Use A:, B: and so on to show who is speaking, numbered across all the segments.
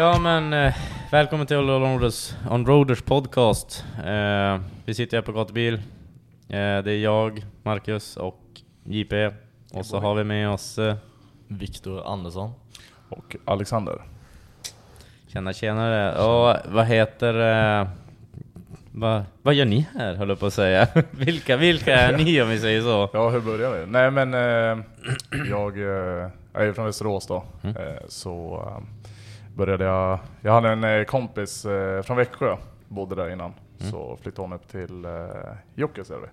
A: Ja men, eh, välkommen till Onroaders, Onroaders podcast. Eh, vi sitter här på gatubil. Eh, det är jag, Marcus och JP. Och så har vi med oss... Eh,
B: Viktor Andersson.
C: och Alexander.
A: tjena tjenare. Och vad heter... Eh, vad, vad gör ni här, höll jag på att säga. vilka, vilka är ni om vi säger så?
C: Ja, hur börjar vi? Nej men eh, jag eh, är ju från Västerås då,
A: Mm.
C: eh, så eh, började jag... Jag hade en eh, kompis eh, från Växjö, bodde där innan,
A: Mm.
C: så flyttade hon upp till eh, Jukkasjärvi.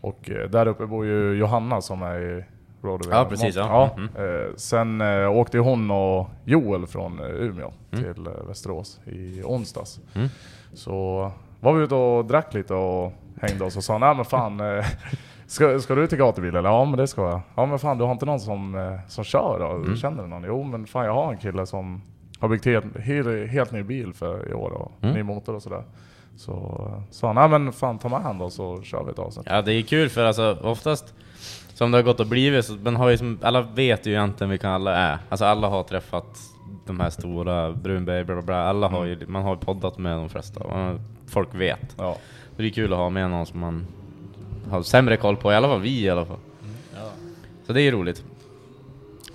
C: Och eh, där uppe bor ju Johanna som är i Rodovia.
A: Ja, precis, ja. Mm.
C: Sen åkte hon och Joel från Umeå
A: Mm.
C: till Västerås i onsdags.
A: Mm.
C: Så var vi ute och drack lite och hängde oss och sa nej men fan ska, ska du till gatubil eller? Ja men det ska jag. Ja men fan du har inte någon som, som kör då?
A: Mm.
C: Känner du någon? Jo men fan jag har en kille som har byggt helt, helt, helt ny bil för i år och
A: Mm.
C: ny motor och sådär. Så sa han, nej men fan ta med han då så kör vi ett avsnitt.
A: Ja det är kul för alltså oftast som det har gått och blivit så man har ju alla vet ju egentligen vilka alla är. Alltså alla har träffat de här stora, Brunberg, bla bla bla. Alla har ju, man har ju poddat med de flesta. Man- Folk vet.
C: Ja.
A: Det är kul att ha med någon som man har sämre koll på, i alla fall vi i alla fall. Så det är ju roligt.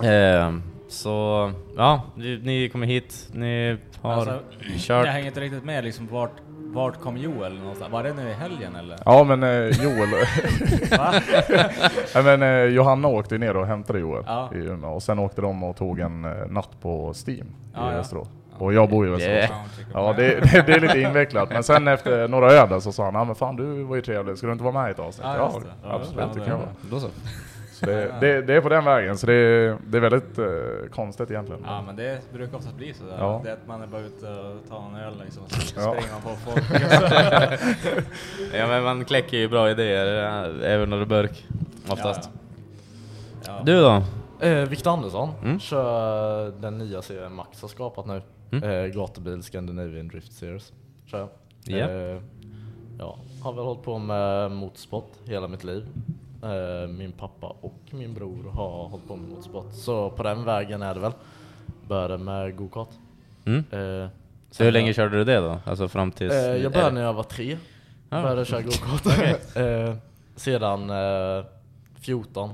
A: Eh, så, ja, ni, ni kommer hit, ni har
B: Alltså,
A: kört...
B: Jag hänger inte riktigt med liksom vart, vart kom Joel någonstans? Var det nu i helgen eller?
C: Ja men eh, Joel... Nej, men, eh, Johanna åkte ner och hämtade Joel
B: Ja.
C: i Umeå och sen åkte de och tog en eh, natt på Steam
B: Ja,
C: i
B: ja.
C: Västerås. Och jag bor i Västerås.
A: Yeah.
C: Ja det, det, det är lite invecklat, men sen efter några öl så sa han ah, men fan du var ju trevlig, ska du inte vara med i ett avsnitt?
B: Ja,
C: Ja.
B: Ja,
C: absolut,
B: ja,
C: det
B: det
C: kan jag vara.
A: Då så.
C: Så det, det, det är på den vägen, så det är, det är väldigt eh, konstigt egentligen.
B: Ja men det brukar oftast bli sådär.
C: Ja.
B: Det är att man är bara ute och tar en öl liksom, så
C: Ja.
B: springer man på folk.
A: Ja men man kläcker ju bra idéer, eh, även under burk. Oftast.
B: Ja.
A: Du då?
D: Eh, Viktor Andersson
A: Mm.
D: kör den nya serien Max har skapat nu.
A: Mm.
D: Eh, gatubil Scandinavian Drift Series. Kör jag.
A: Ja.
D: Eh, ja, har väl hållit på med motorsport hela mitt liv. Eh, min pappa och min bror har hållit på med motorsport. Så på den vägen är det väl. Började med go-kart.
A: Mm.
D: Eh,
A: Så hur länge körde du det då? Alltså fram tills...
D: Eh, jag började när jag var tre.
A: Ja.
D: Började köra go-kart. eh, sedan eh, 14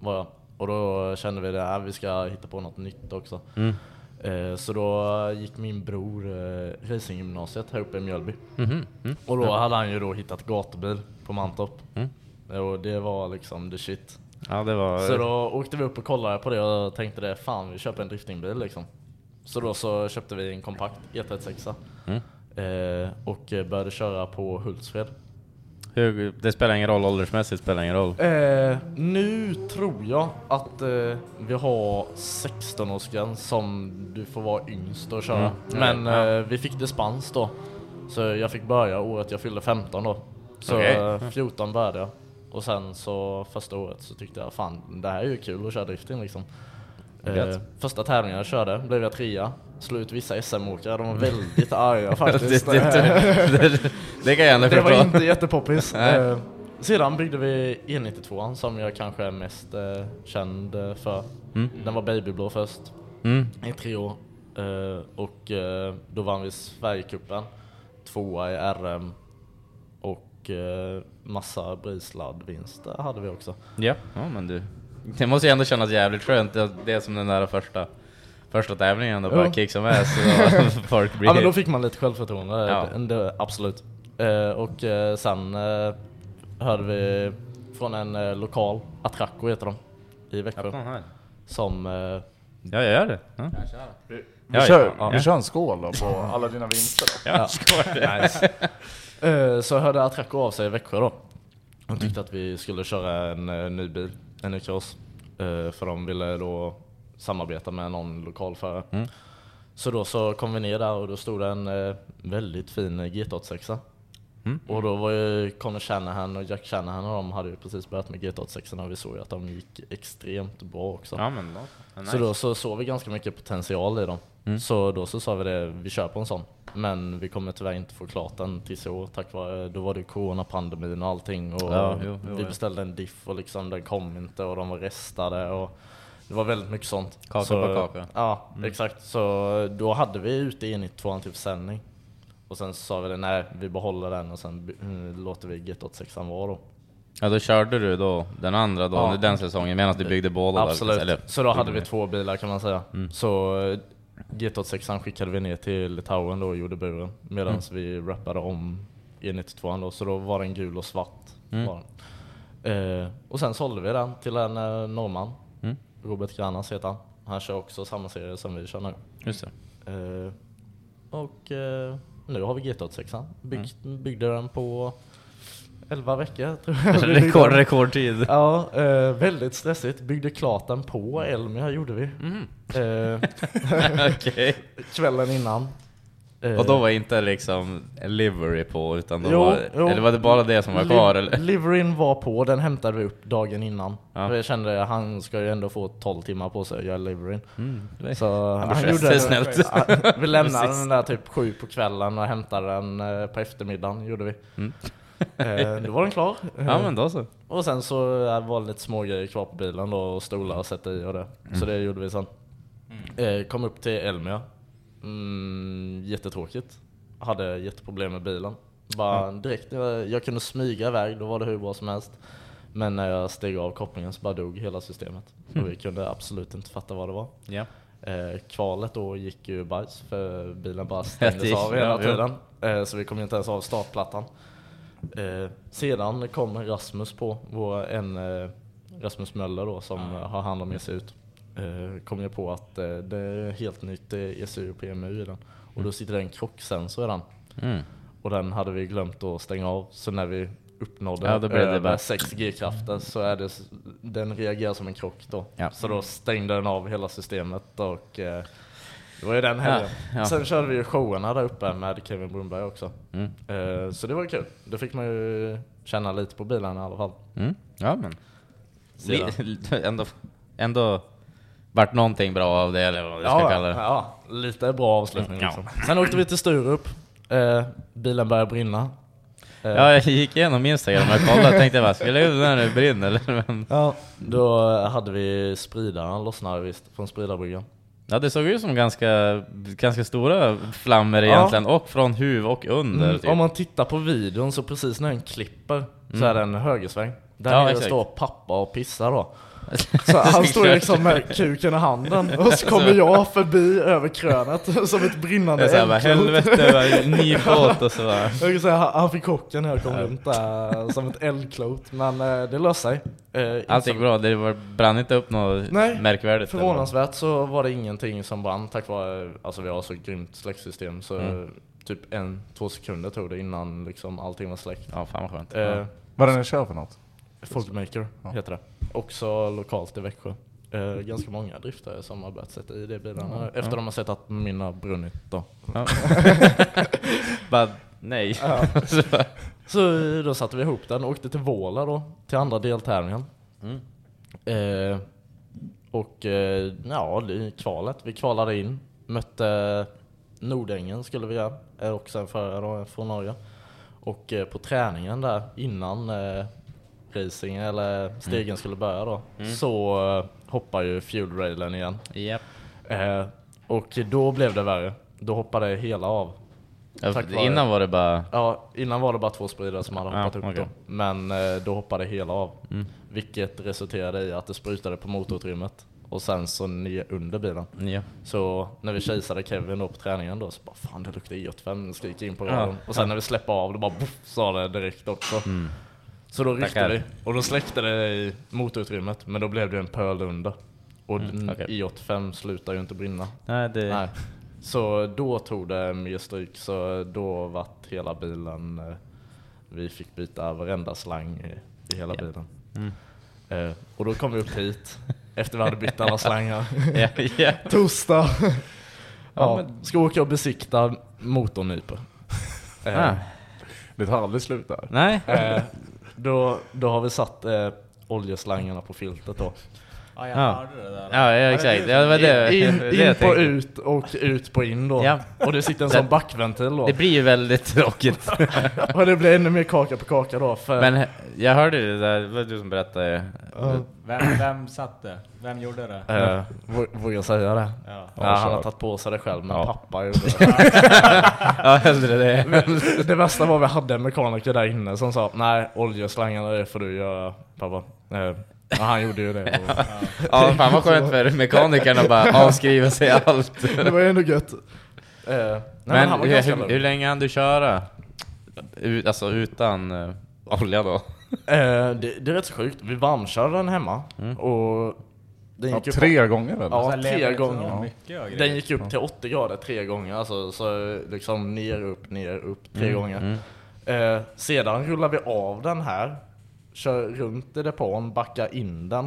D: var jag. Och då kände vi att vi ska hitta på något nytt också.
A: Mm.
D: Eh, så då gick min bror eh, racinggymnasiet här uppe i Mjölby.
A: Mhm. Mm.
D: Och då hade han ju då hittat gatubil på Mantorp.
A: Mm.
D: Och det var liksom the shit.
A: Ja det var...
D: Så då åkte vi upp och kollade på det och tänkte det, fan vi köper en driftingbil liksom. Så då så köpte vi en kompakt E36
A: Mm.
D: eh, och eh, började köra på Hultsfred.
A: Hur, det spelar ingen roll, åldersmässigt spelar ingen roll.
D: Eh, nu tror jag att eh, vi har 16-årsgräns som du får vara yngst att köra.
A: Mm.
D: Men eh, vi fick dispens då. Så jag fick börja året jag fyllde 15 då. Så eh, 14 började jag. Och sen så första året så tyckte jag fan det här är ju kul att köra drifting liksom. Eh, första tävlingen jag körde blev jag trea. Slog ut vissa SM-åkare, de var väldigt arga faktiskt.
A: det, det, det, kan jag ändå
D: Det var inte jättepoppis. Eh, sedan byggde vi E92 som jag kanske är mest eh, känd eh, för.
A: Mm.
D: Den var babyblå först
A: Mm.
D: i tre år. Eh, och eh, då vann vi Sverigecupen, tvåa i RM och eh, massa brisladdvinster hade vi också.
A: Ja, ja men du. Det måste ju ändå kännas jävligt skönt. Det är som den där första, första tävlingen då bara
D: Ja.
A: kick som är så folk blir...
D: Ja men då fick man lite självförtroende,
A: Ja.
D: det, det, absolut. Eh, och eh, sen eh, hörde vi från en eh, lokal, Attracco heter de, i Växjö,
A: här.
D: som... Eh,
A: Ja, jag gör det. Ja.
C: Vi, vi,
A: Ja,
C: kör,
A: ja,
C: vi
A: ja.
C: kör en skål då på alla dina vinster då.
A: Ja, skål.
D: nice. Eh, så hörde Attracco av sig i Växjö då. De tyckte att vi skulle köra en eh, ny bil, en ny cross. Eh, för de ville då samarbeta med någon lokal förare.
A: Mm.
D: Så då så kom vi ner där och då stod det en väldigt fin GT86.
A: Mm.
D: Och då var ju Conor Shanahan och Jack Shanahan och de hade ju precis börjat med GT86 och vi såg ju att de gick extremt bra också.
A: Ja men då. Nice.
D: Så då så såg vi ganska mycket potential i dem.
A: Mm.
D: Så då så sa vi det, vi kör på en sån. Men vi kommer tyvärr inte få klart den tills i år tack vare, då var det coronapandemin och allting och
A: Ja, jo, jo,
D: vi beställde en diff och liksom den kom inte och de var restade och det var väldigt mycket sånt.
A: Kaka
D: så,
A: på kaka.
D: Ja,
A: Mm.
D: exakt. Så då hade vi ute in i tvåan till försäljning. Och sen så sa vi det, nej vi behåller den och sen mm, låter vi GT86 vara då.
A: Ja då körde du då den andra då
D: Ja.
A: under den säsongen medan du byggde båda där,
D: Absolut.
A: eller?
D: så då hade vi två bilar kan man säga.
A: Mm.
D: Så eh, GT86 skickade vi ner till Litauen då och gjorde buren. Medan
A: Mm.
D: vi rappade om E92 då, så då var den gul och svart.
A: Mm.
D: Eh, och sen sålde vi den till en eh, norrman.
A: Mm.
D: Robert Granas heter han. Han kör också samma serie som vi kör nu.
A: Just.
D: Eh, och eh, nu har vi GT86. Byggt,
A: Mm.
D: Byggde den på 11 veckor tror jag.
A: Rekord, rekordtid.
D: Ja, eh, väldigt stressigt. Byggde klart den på Elmia gjorde vi.
A: Mm.
D: Eh,
A: Okej.
D: kvällen innan. Eh,
A: Och då var inte liksom livery på utan då
D: Jo,
A: var,
D: jo.
A: Eller var det bara det som var kvar eller?
D: Liveryn var på, den hämtade vi upp dagen innan.
A: Ja.
D: Jag kände att han ska ju ändå få 12 timmar på sig att göra liveryn.
A: Mm, det-
D: Så han
A: det
D: gjorde
A: är snällt.
D: Vi lämnade den där typ sju på kvällen och hämtade den eh, på eftermiddagen gjorde vi.
A: Mm.
D: Eh, Då var den klar.
A: Ja men då så.
D: Och sen så eh, var det lite små grejer kvar på bilen då, och stolar att sätta i och det. Så det gjorde vi sen. Eh, kom upp till Elmia. Mm, jättetråkigt. Hade jätteproblem med bilen. Bara direkt när jag, jag kunde smyga iväg, då var det hur bra som helst. Men när jag steg av kopplingen så bara dog hela systemet. Så vi kunde absolut inte fatta vad det var. Eh, kvalet då gick ju bajs för bilen bara stängdes av hela tiden. Eh, så vi kom ju inte ens av startplattan. Eh, sedan kom Rasmus på, vår, en eh, Rasmus Möller då som har hand om ECU. Eh, kom ju på att eh, det är helt nytt ECU och PMU i den. Och då sitter det en krocksensor i den.
A: Mm.
D: Och den hade vi glömt att stänga av. Så när vi uppnådde
A: Ja,
D: över
A: bara-
D: 6 G-krafter så är det, den reagerar som en krock då.
A: Ja.
D: Så då stängde den av hela systemet och eh, det var ju den helgen.
A: Ja, ja.
D: Sen körde vi ju showerna där uppe med Kevin Brunberg också.
A: Mm.
D: Eh, så det var kul. Då fick man ju känna lite på bilen i alla fall.
A: Mm. Ja men. Li- ändå, ändå vart någonting bra av det eller vad vi ska
D: Ja,
A: kalla det.
D: ja, lite bra avslutning
A: Ja.
D: liksom. Sen åkte vi till Sturup. Eh, bilen började brinna. Eh,
A: Ja, jag gick igenom Instagram och kollade och tänkte jag lägga ut när det brinner
D: Ja, då hade vi spridaren lossnade visst från spridarbryggan.
A: Ja, det såg ut som ganska, ganska stora flammor egentligen, och från huv och under.
D: Mm,
A: typ.
D: Om man tittar på videon så precis när den klipper så är det en högersväng. Där
A: Mm. Ja,
D: nere står pappa och pissar då. Så han står liksom med kuken i handen och så kommer jag förbi över krönet som ett brinnande
A: Jag
D: eldklot.
A: helvete, vad ny båt och så bara.
D: Jag kan säga, han- fick chocken när jag kom runt där som ett eldklot. Men eh, det löste sig. Eh, inte
A: Allt gick bra, det var, brann inte upp något
D: Nej,
A: märkvärdigt?
D: Förvånansvärt så var det ingenting som brann tack vare, alltså vi har så grymt släcksystem så
A: Mm.
D: typ en, två sekunder tog det innan liksom allting var släckt.
A: Ja, fan vad skönt.
D: Eh,
A: Ja.
C: Vad är det ni kör för något?
D: Folkmaker
C: Ja.
D: heter det. Också lokalt i Växjö. Eh, ganska många driftare som har börjat sätta i det bilarna efter de har sett att min har brunnit då.
A: Ja. nej. Så bara,
D: Så då satte vi ihop den och åkte till Våla då, till andra deltävlingen. Eh, och eh, ja, det- kvalet, vi kvalade in, mötte Nordängen skulle vi göra, är också en förare då, från Norge. Och eh, på träningen där innan eh, racing eller stegen skulle börja då, så eh, hoppar ju fuel railen igen.
A: Japp.
D: Eh, och då blev det värre. Då hoppade hela av.
A: Ja, Innan var det bara...
D: Ja, innan var det bara två spridare som hade
A: Ja,
D: hoppat upp
A: okej.
D: då. Men eh, då hoppade hela av. Vilket resulterade i att det sprutade på motorutrymmet. Och sen så ner under bilen.
A: Ja.
D: Så när vi kisade Kevin då på träningen då så bara fan det luktar E85, skriker in på
A: Ja,
D: radion. Och sen när vi släpper av då bara boff, sa det direkt också. Så då ryckte
A: Tackar.
D: vi och då släckte det i motorutrymmet men då blev det en pöl under. Och den
A: okej.
D: E85 slutar ju inte brinna.
A: Nej, det...
D: Nej. Så då tog det mer stryk, så då vart hela bilen, eh, vi fick byta varenda slang i, i hela bilen. Eh, och då kom vi upp hit, efter vi hade bytt alla slangar.
A: Ja, ja.
D: Torsdag! ja, ska åka och besikta motornypor. Eh,
A: Ah.
C: Det tar aldrig slut där.
A: Nej.
D: eh, då, då har vi satt eh, oljeslangarna på filtret då.
B: Ja, jag
A: Ja.
B: hörde det där.
A: Ja, ja exakt. Ja, det var det,
D: In,
A: det
D: in på ut och ut på in då.
A: Ja.
D: Och det sitter en sån backventil då.
A: Det blir ju väldigt tråkigt.
D: Och det blir ännu mer kaka på kaka då. För
A: Men jag hörde det där, det var du som berättade.
B: Vem, vem satt det? Vem gjorde det?
D: Eh, vå- vågar jag säga det?
B: Ja.
D: Ja, han har tagit på sig det själv, men
A: Ja.
D: pappa gjorde det.
A: Ja, hellre det.
D: Men det värsta var att vi hade en mekaniker där inne som sa Nej, oljeslangarna det får du göra pappa. Ja, han gjorde ju det. Och,
A: Ja, fan vad skönt för mekanikerna att bara avskriva sig allt.
D: det var ju ändå gött. Nej,
A: Men
D: han var
A: hur, hur, länge hann du köra? Ut, alltså utan uh, olja då?
D: Eh, det, det är rätt så sjukt. Vi varmkörde den hemma och den
C: Ja,
D: gick upp
C: tre gånger väl?
D: Ja, tre gånger.
B: grejer.
D: Den gick upp till 80 grader tre gånger, alltså, så liksom ner, upp, ner, upp tre gånger. Eh, sedan rullar vi av den här, kör runt i depån, backar in den,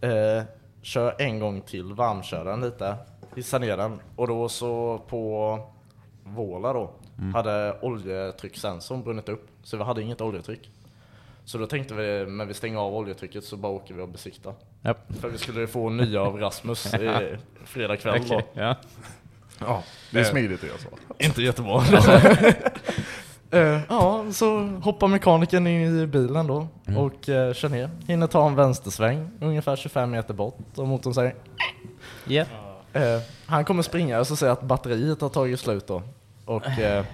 D: eh, kör en gång till, varmkör den lite, hissar ner den och då så på Våla då hade oljetryckssensorn brunnit upp, så vi hade inget oljetryck. Så då tänkte vi, när vi stänger av oljetrycket så bara åker vi och besiktar.
A: Japp.
D: För vi skulle få nya av Rasmus i fredag kväll då.
A: Okej, ja.
C: Ja, det är smidigt att göra så.
D: Inte jättebra. Eh, ja, så hoppar mekanikern in i bilen då och uh, kör ner. Hinner ta en vänstersväng ungefär 25 meter bort och motorn säger
A: Ja.
D: eh, Han kommer springa och så säger att batteriet har tagit slut då. Och eh,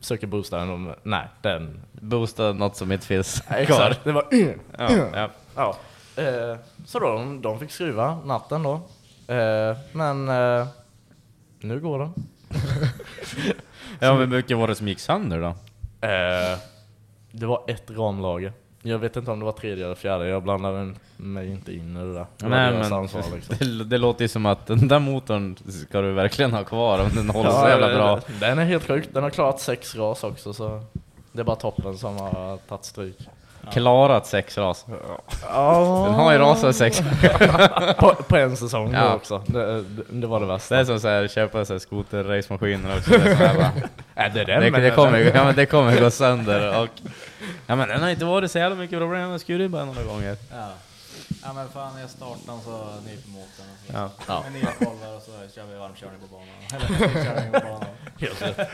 D: söker boostaren och nej, den...
A: Boosta något som inte finns kvar.
D: Exakt, det var...
A: Ja, ja.
D: Ja. Eh, så då, de, de fick skruva natten då. Eh, men eh, nu går den.
A: ja, men hur mycket var det som gick sönder då?
D: Eh, det var ett ramlager. Jag vet inte om det var tredje eller fjärde, jag blandade mig inte in i det där. Det
A: Nej, men
D: ansvar, liksom.
A: det, det låter ju som att den där motorn ska du verkligen ha kvar om den håller så
D: Ja,
A: jävla
D: det-
A: bra.
D: Den är helt sjuk, den har klarat sex ras också så det är bara toppen som har tagit stryk.
A: Klarat sex ras.
D: Ja,
A: Den har ju rasat sex
D: på, på en säsong
A: Ja.
D: också. Det, det, det var det värsta.
A: Det är som såhär, köpa så här skoter-racemaskiner också. Det, är så här bara,
D: Nej, det, är
A: det,
D: den, men
A: det, kommer, ja, men det kommer gå sönder och... Ja men den har inte varit så jävla mycket problem, den skurit bara några gånger.
B: Ja. ja men fan jag startar den så nyper motorn. och så-
A: Ja.
D: Ja.
B: Med nya kolvar och så kör vi varmkörning på banan. Eller varmkörning på banan.
D: Helt rätt.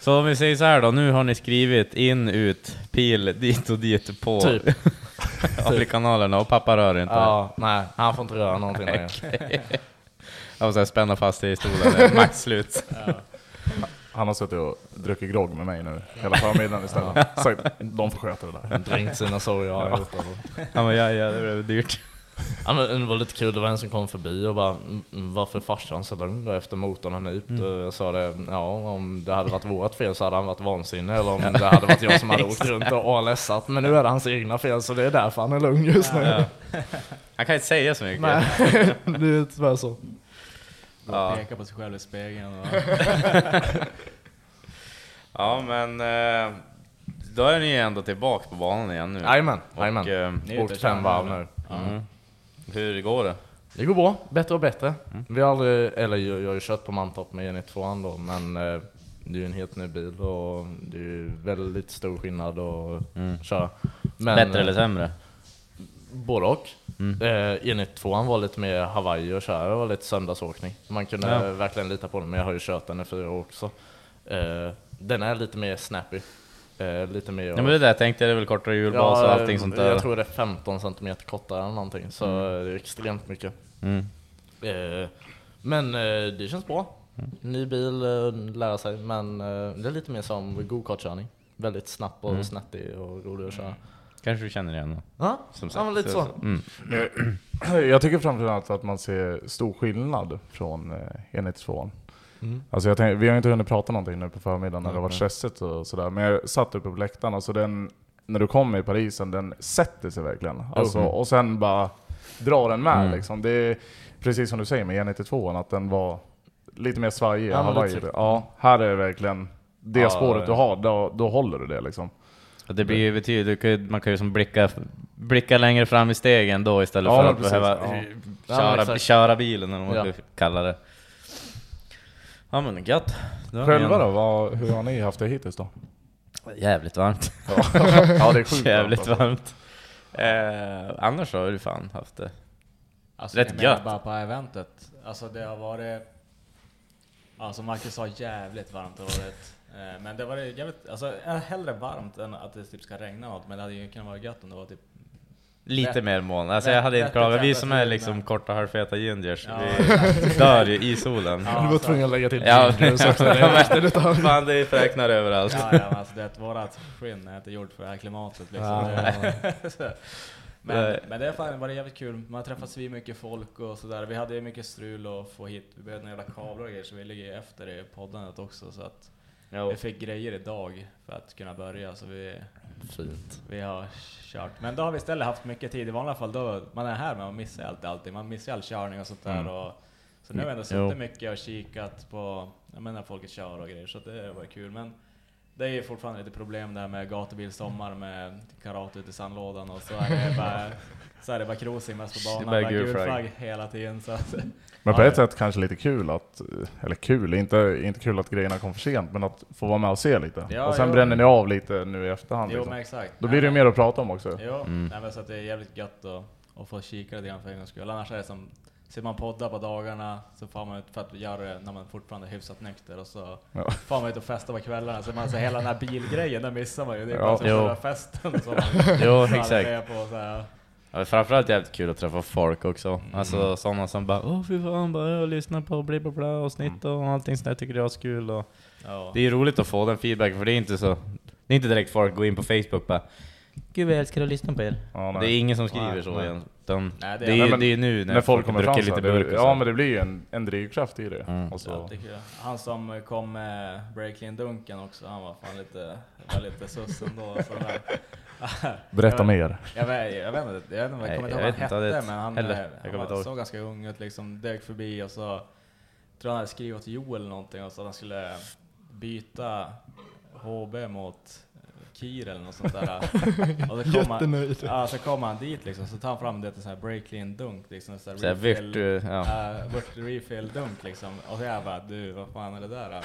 A: Så om vi säger så här då, nu har ni skrivit in, ut, pil, dit och dit på
D: Typ.
A: kanalerna och pappa rör inte.
D: Ja, nej, han får inte röra någonting längre.
A: Jag måste spänna fast det i stolen, max slut.
C: Han har suttit och druckit grogg med mig nu hela förmiddagen istället. Så de får sköta det där.
D: Dränkt sina sorger har jag gjort.
A: Ja men ja, ja, det blev dyrt.
D: Ja, men det var lite kul, det var en som kom förbi och bara "Mm, Varför är farsan så lugn då efter motorn har nypt?
A: Mm.
D: Och jag sa det, ja om det hade varit vårt fel så hade han varit vansinnig eller om det hade varit jag som hade åkt runt och ALSat Men nu är det hans egna fel så det är därför han är lugn just nu.
A: Ja. Han kan inte säga så mycket.
D: Nej, det är tyvärr så.
A: Ja.
B: Peka på sig själv i spegeln och...
A: Ja men eh, då är ni ändå tillbaka på banan igen nu.
D: Jajamän, jajamän.
A: eh,
B: Ni är ute
D: Åkt fem varv
B: nu,
D: nu.
A: mm. Hur går det?
D: Det går bra, bättre och bättre.
A: Mm.
D: Vi har aldrig, eller jag, jag har ju kört på Mantorp med Jenny 2 då, men eh, det är ju en helt ny bil och det är ju väldigt stor skillnad att
A: Mm.
D: köra. Men,
A: Bättre eller sämre?
D: Både och.
A: Mm.
D: Eh, enligt tvåan var lite mer Hawaii och köra, det var lite söndagsåkning. Man kunde
A: Ja.
D: verkligen lita på den, men jag har ju kört den i fyra år också. Eh, den är lite mer snappy. Eh, lite mer...
A: Ja men det där tänkte jag, det är väl kortare hjulbas och allting sånt där.
D: Jag tror det är 15 cm kortare eller någonting, så
A: Mm.
D: det är extremt mycket.
A: Mm.
D: Eh, men eh, det känns bra.
A: Mm.
D: Ny bil, eh, lära sig, men eh, det är lite mer som go-kartkörning. Väldigt snabb och
A: Mm.
D: snärtig och rolig att köra.
A: Kanske du känner igen?
D: Ja,
A: Som
D: ja men lite så.
A: Mm.
C: Jag tycker framförallt att man ser stor skillnad från eh, enhet 2.
D: Mm.
C: Alltså jag tänk, vi har inte hunnit prata någonting nu på förmiddagen när det har varit stressigt och sådär. Men jag satt uppe på läktaren, alltså den, när du kommer i Parisen, den sätter sig verkligen. Alltså,
A: Mm.
C: och sen bara drar den med
A: Mm.
C: liksom. Det är precis som du säger med E92, att den var lite mer svajig.
D: Ja.
C: Ja, här är det verkligen det
A: Ja,
C: spåret du har, då, då håller du det liksom.
A: Det blir ju betydligt, man kan ju som blicka, blicka längre fram i stegen då istället
C: Ja,
A: för att
C: precis,
A: behöva
C: ja.
A: eh,
D: Ja,
A: köra, köra bilen eller vad man
D: Ja.
A: ska kalla det. Ja men gött. Vi
C: Själva då, vad, hur har ni haft det hittills då?
A: Jävligt varmt.
C: ja det är sjukt
A: Jävligt
C: varmt,
A: varmt. Eh, annars har du fan haft det.
B: Alltså,
A: Rätt gött.
B: bara på eventet. Alltså det har varit... Som Marcus sa, jävligt varmt har det varit. Eh, Men det var jävligt, alltså hellre varmt än att det typ ska regna något. Men det hade ju kunnat vara gött om det var typ...
A: Lite
B: Rätt-
A: mer moln. Alltså jag hade inte
B: rätt
A: klagat. Vi som är liksom korta halvfeta gingers,
B: Ja.
A: vi dör ju i solen.
B: Ja,
C: Du var
B: så-
C: tvungen att lägga till
A: Ja,
C: ginger också. Det är-
A: fan det fräknar överallt.
B: Ja, ja, alltså det, vårat skinn är inte gjort för det här klimatet liksom.
C: Ja.
B: Det- så- men, men det har fan varit jävligt kul. Man har träffat mycket folk och sådär. Vi hade ju mycket strul att få hit. Vi behövde några jävla kablar och grejer så vi ligger ju efter i poddandet också. Så att vi fick grejer idag för att kunna börja. Så vi,
D: Fint.
B: vi har kört. Men då har vi istället haft mycket tid. I vanliga fall då man är här men man missar allt alltid. Man missar all körning och sånt där.
C: Mm.
B: Och, så nu har vi ändå suttit mycket och kikat på jag menar, folket kör och grejer. Så det var kul. Men det är fortfarande lite problem där med gatubil sommar med karate ute i sandlådan och så är det bara, så är det bara cruising mest på
A: Det är
B: banan.
A: bara gul flagg.
B: hela tiden. Så att,
C: Men på
B: Ja,
C: ett sätt kanske lite kul att, eller kul, inte, inte kul att grejerna kom för sent, men att få vara med och se lite.
B: Ja,
C: och sen
B: jo.
C: bränner ni av lite nu i efterhand.
B: jo
C: Liksom.
B: men exakt.
C: Då blir det ju mer att prata om också.
B: Jo,
A: Mm.
B: nej, men så att det är jävligt gött att, att få kika lite grann för en gångs skull. Annars är det som, ser man poddar på dagarna så får man ut för att göra det när man fortfarande är hyfsat nykter och så
C: Ja.
B: får man ut och festa på kvällarna. Så man ser hela den här bilgrejen, den missar man ju. Det är
C: Ja.
B: bara som
A: Jo.
B: själva festen som man
A: Jo, exakt.
B: är på. Så här.
A: Ja, framförallt jävligt kul att träffa folk också.
C: Mm.
A: Alltså sådana som bara Åh fy fan, bara jag lyssnar på bla bla bla och snitt
C: Mm.
A: och allting sånt där tycker jag är kul och
B: Ja.
A: Det är roligt att få den feedbacken för det är inte så Det är inte direkt folk går in på Facebook bara Gud vad jag älskar att lyssna på er.
C: Ja,
A: det är ingen som skriver
B: Nej,
A: så
C: nej.
A: igen. De,
B: Nej, det
A: det,
B: är-
A: ju-
C: men
A: det är nu när,
C: När folk kommer fram
A: lite
C: det,
A: burk så.
C: ja men det blir ju en, en drivkraft i det.
A: Mm.
C: Och så,
B: Ja, jag. Han som kom med Breaklin-dunken också, han var fan lite, var lite sus ändå.
C: Berätta
B: Jag-
C: mer.
B: Jag vet, jag vet inte, jag, vet inte, jag kommer inte
A: jag
B: ihåg vad han hette,
A: det
B: men han,
A: heller.
B: eh,
A: Jag
B: han var, såg ganska ung ut liksom, dök förbi och så tror han hade skrivit åt Joel någonting och så att han skulle byta HB mot eh, Kir eller något sånt där. och så kom han, ja, så kom han dit liksom, så tar han fram det till sån här break-clean dunk liksom. Så här
A: Så
B: refill-
A: virtu, ja.
B: Uh, vart refill dunk liksom. Och så jag bara, du vad fan är det där? då?"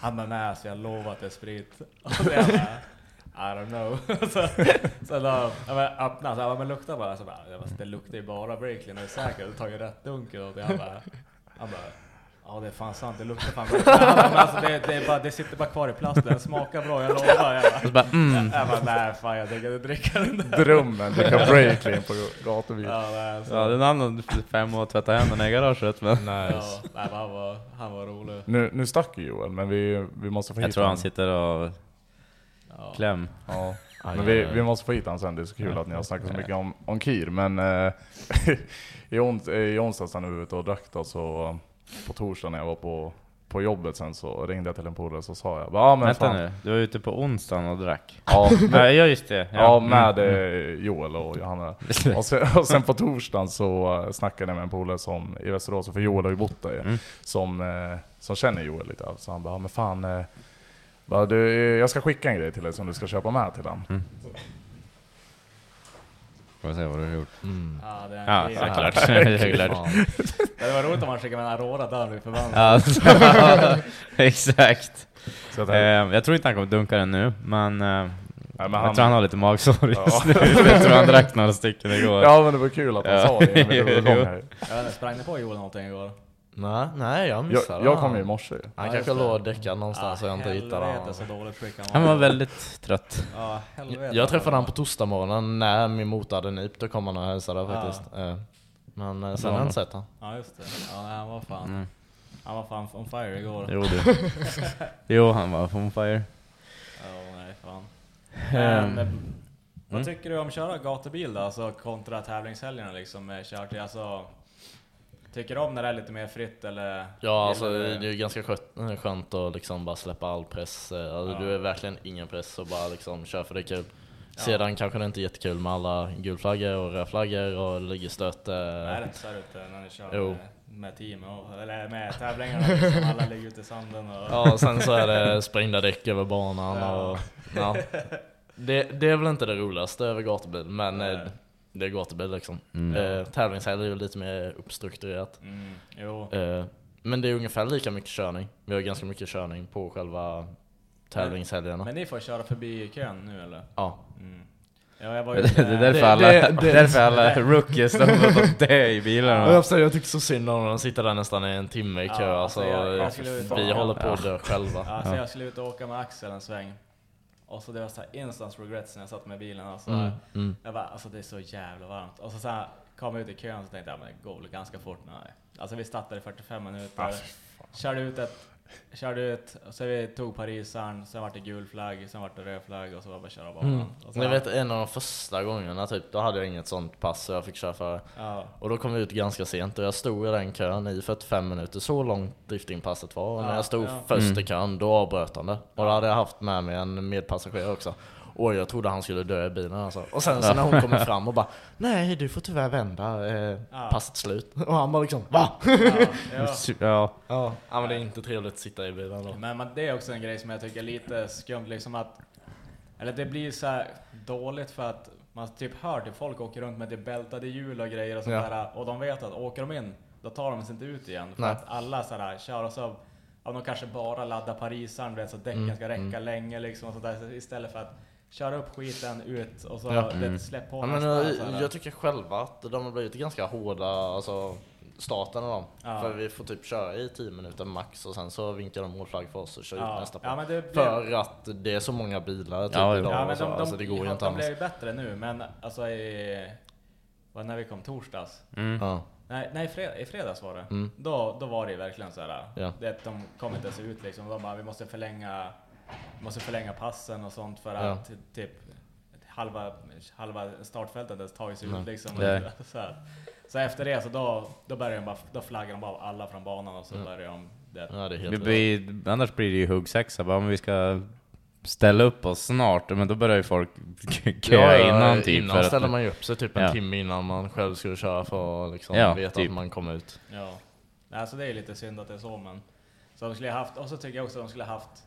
B: Han bara, nej så jag lovar att det är sprit. Och så jag bara, I don't know. så, så då, jag bara, öppna, så jag bara, men lukta bara. Så bara, jag bara, det luktar ju bara Breaklin, är du säker? Du tar ju rätt dunk. Och jag bara, han bara, ja det är fan sant, det luktar fan bra. Bara, men alltså, det, det, är bara, det sitter bara kvar i plasten, den smakar bra, jag lovar. Jag bara,
A: Och mm.
B: jag bara nej fan jag tänker inte dricka den där.
C: Drömmen, dricka breakclean på gatubil.
B: Ja, nej, så,
A: Ja, det är en annan fem år att tvätta händerna i garaget men
B: ja, nej, men han, var, han var rolig.
C: Nu, nu stack ju Joel, men vi, vi måste få hit
A: Jag tror han
C: han.
A: sitter och
B: Ja.
A: kläm.
C: Ja. Men vi, vi måste få hit han sen, det är så kul att ni har snackat så mycket om, om Kir. Men eh, i, ons, i onsdags när vi var ute och drack då, så på torsdag när jag var på, på jobbet sen så ringde jag till en polare så sa jag ja men
A: Vänta
C: fan.
A: nu, du var ute på onsdagen och drack?
C: Ja,
A: Nej, ja just det.
C: ja, med
A: mm,
C: eh, Joel och Johanna. Och sen, och sen på torsdagen så eh, snackade jag med en polare som i Västerås, för Joel har ju bott där
A: Mm.
C: som, eh, som känner Joel lite. Så han bara, ja, men fan, bara, du, jag ska skicka en grej till dig som du ska köpa med till den.
A: Mm. Får vi se vad du har gjort.
D: Mm.
B: Ja, det är
A: Ja,
B: det är-
A: såklart. Såklart.
B: Det var roligt om man skickade med en Aurora där och blir förbannad.
A: Ja, exakt.
C: Så jag
A: Eh, jag tror inte han kommer dunka den nu, men, eh,
C: nej, men
A: jag
C: han,
A: tror han har lite magsår just
C: Ja.
A: nu. jag tror han drack några stycken igår.
C: Ja men det var kul att han
A: Ja.
C: sa det.
B: Jag vet inte, sprang ni på Joel någonting igår?
D: Nej, nej jag
C: Jag,
D: missade
C: jag
D: han.
C: kom ju i morse ju.
D: Han
B: Ja,
D: kanske låg däckad någonstans och jag inte hittade
B: helvete så
D: honom.
B: dåligt skick han
A: Han var väldigt trött.
B: Ja, helvete.
D: Jag träffade han på torsdagsmorgonen när min motor hade nypt, då kom han och hälsade
B: Ja.
D: faktiskt. Eh, Men eh, sen har jag inte sett han.
B: Ja just det. Ja, nej, han var fan,
A: Mm.
B: han var fan on fire igår.
A: Jo du. jo, han var on fire.
B: Ja, nej fan.
A: Ehm,
B: Men, eh, vad
A: mm.
B: tycker du om att köra gatubil då? Alltså kontra tävlingshelgerna liksom med kört i, alltså Tycker du om när det är lite mer fritt eller?
D: Ja, alltså det är ju ganska skönt, att liksom bara släppa all press. Eh, Alltså,
B: Ja.
D: Du är verkligen ingen press och bara liksom kör för det är kul. Sedan kanske det inte är jättekul med alla gulflaggor och rödflaggor och ligger stött. eh,
B: Är det inte så här ute när ni kör
D: Jo.
B: med, med team och, eller med tävlingarna liksom, alla ligger ute i sanden och...
D: Ja, och sen så är det sprängda däck över banan
B: Ja.
D: och ja. det, det är väl inte det roligaste över gatubil, men
B: Nej.
D: Det är gatubil liksom.
A: Mm.
D: Eh, tävlingshelg är ju lite mer uppstrukturerat.
B: Mm, jo.
D: Eh, men det är ungefär lika mycket körning. Vi har ganska mycket körning på själva tävlingshelgerna.
B: Men ni får köra förbi kön nu eller?
D: Ja.
B: Mm. Ja, jag var
A: det,
B: ju
A: det är därför
D: det-
A: alla,
D: det- det-
A: därför alla rookies de har dö i bilarna.
D: Jag, jag tycker så synd om dem, sitter där nästan i en timme i kö.
B: Ja,
D: alltså,
B: alltså, jag- jag skulle-
D: vi håller på att dö själva.
B: Ja, så jag skulle ut och åka med Axel en sväng. Och så det var så här instant regrets när jag satt med bilen. Alltså,
D: Mm, mm.
B: Jag bara, alltså det är så jävla varmt. Och så, så här, kom jag ut i kön så tänkte jag, men det går väl ganska fort. Nej. Alltså vi startade i 45 minuter.
C: Ah,
B: körde ut ett, körde ut, så vi tog Parisaren, sen vart det gul flagg, sen vart det röd flagg och så var det bara att köra banan.
D: Mm. Jag vet en av de första gångerna typ, då hade jag inget sånt pass så jag fick köra för
B: Ja,
D: Och då kom vi ut ganska sent och jag stod i den kön i 45 minuter, så långt driftingpasset var. Och när
B: Ja,
D: jag stod
B: ja.
D: först
A: Mm.
D: i kön, då avbröt han det. Och då hade jag haft med mig en medpassagerare också. Och jag trodde han skulle dö i bilen alltså. Och sen så när hon kommer fram och bara Nej, du får tyvärr vända, eh,
B: Ja.
D: passet slut. Och han bara liksom VA?
B: ja, ja.
A: Ja,
D: Ja. ja men det är inte trevligt att sitta i bilen då.
B: Men, det är också en grej som jag tycker är lite skumt, liksom att... Eller det blir så här dåligt för att man typ hör till folk åker runt med det bältade hjul och grejer och sånt
D: Ja.
B: där. Och de vet att åker de in, då tar de sig inte ut igen. För
D: Nej.
B: att alla så här kör och så... Ja, de kanske bara laddar Parisaren, vet, så att däcken
D: Mm,
B: ska räcka
D: mm.
B: länge liksom. Och så där, Så istället för att köra upp skiten ut och så
D: Ja.
A: Mm.
B: släpp på
D: Ja, men,
B: nästa.
D: eh, jag tycker själva att de har blivit ganska hårda, alltså starten av dem.
B: Ja.
D: För vi får typ köra i 10 minuter max och sen så vinkar de målflagg för oss och kör
B: ja.
D: ut nästa
B: det blir...
D: För att det är så många bilar typ
A: Ja,
D: idag.
B: Ja,
D: och
B: men
D: så.
B: de, de,
D: alltså, det går ju inte
B: de blev ju bättre nu, men alltså i... Vad, när vi kom torsdags?
A: mm.
D: Ja.
B: Nej, nej i, fred, i fredags var det.
D: Mm.
B: Då, då var det ju verkligen så här.
D: Ja.
B: Det, de kom inte ens ut liksom. De bara, vi måste förlänga, måste förlänga passen och sånt för
D: Ja.
B: att typ halva, halva startfältet ens tagit sig
D: Nej.
B: ut liksom.
A: Nej.
B: Så, här. så efter det så då, då började de bara, då flaggar de bara alla från banan och så
D: Mm.
B: började de det.
D: ja, det är helt
A: Det blir, annars blir det ju huggsexa, bara om vi ska ställa upp oss snart, men då börjar ju folk köa innan typ.
D: Innan
A: för att-
D: ställer man ju upp sig typ en
A: Ja.
D: timme innan man själv skulle köra för att liksom
A: Ja,
D: veta
A: typ.
D: att man kommer ut.
B: Ja. Nej, så det är lite synd att det är så men. Så de skulle ha haft, och så tycker jag också att de skulle ha haft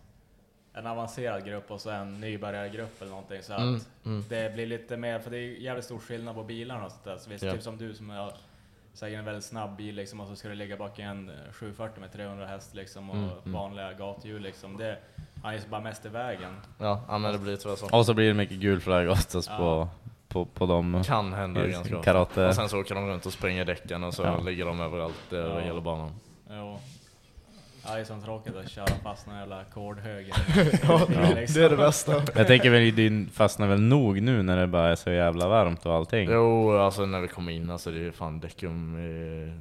B: en avancerad grupp och så en nybörjargrupp eller någonting så att
D: Mm, mm.
B: det blir lite mer, för det är jävligt stor skillnad på bilarna och sånt där. Så visst,
D: Ja.
B: typ som du som har säkert en väldigt snabb bil liksom och så ska du ligga bak i en eh, 740 med 300 häst liksom och
D: Mm, mm.
B: vanliga gathjul liksom. Det, han är ju bara mest i vägen.
D: Ja, men det blir tyvärr så.
A: Och så blir det mycket gul flagg oftast
B: Ja.
A: på, på, på dem.
D: Kan hända ganska ofta.
A: karate.
D: Och sen så åker de runt och springer däcken och så
A: Ja.
D: ligger de överallt över
B: Ja.
D: hela banan.
B: Jo. Ja, det är så tråkigt att köra fast någon jävla ackordhög.
D: det är det bästa.
A: Jag tänker väl din fastnar väl nog nu när det bara är så jävla varmt och allting.
D: Jo, alltså när vi kom in, alltså det är fan däckum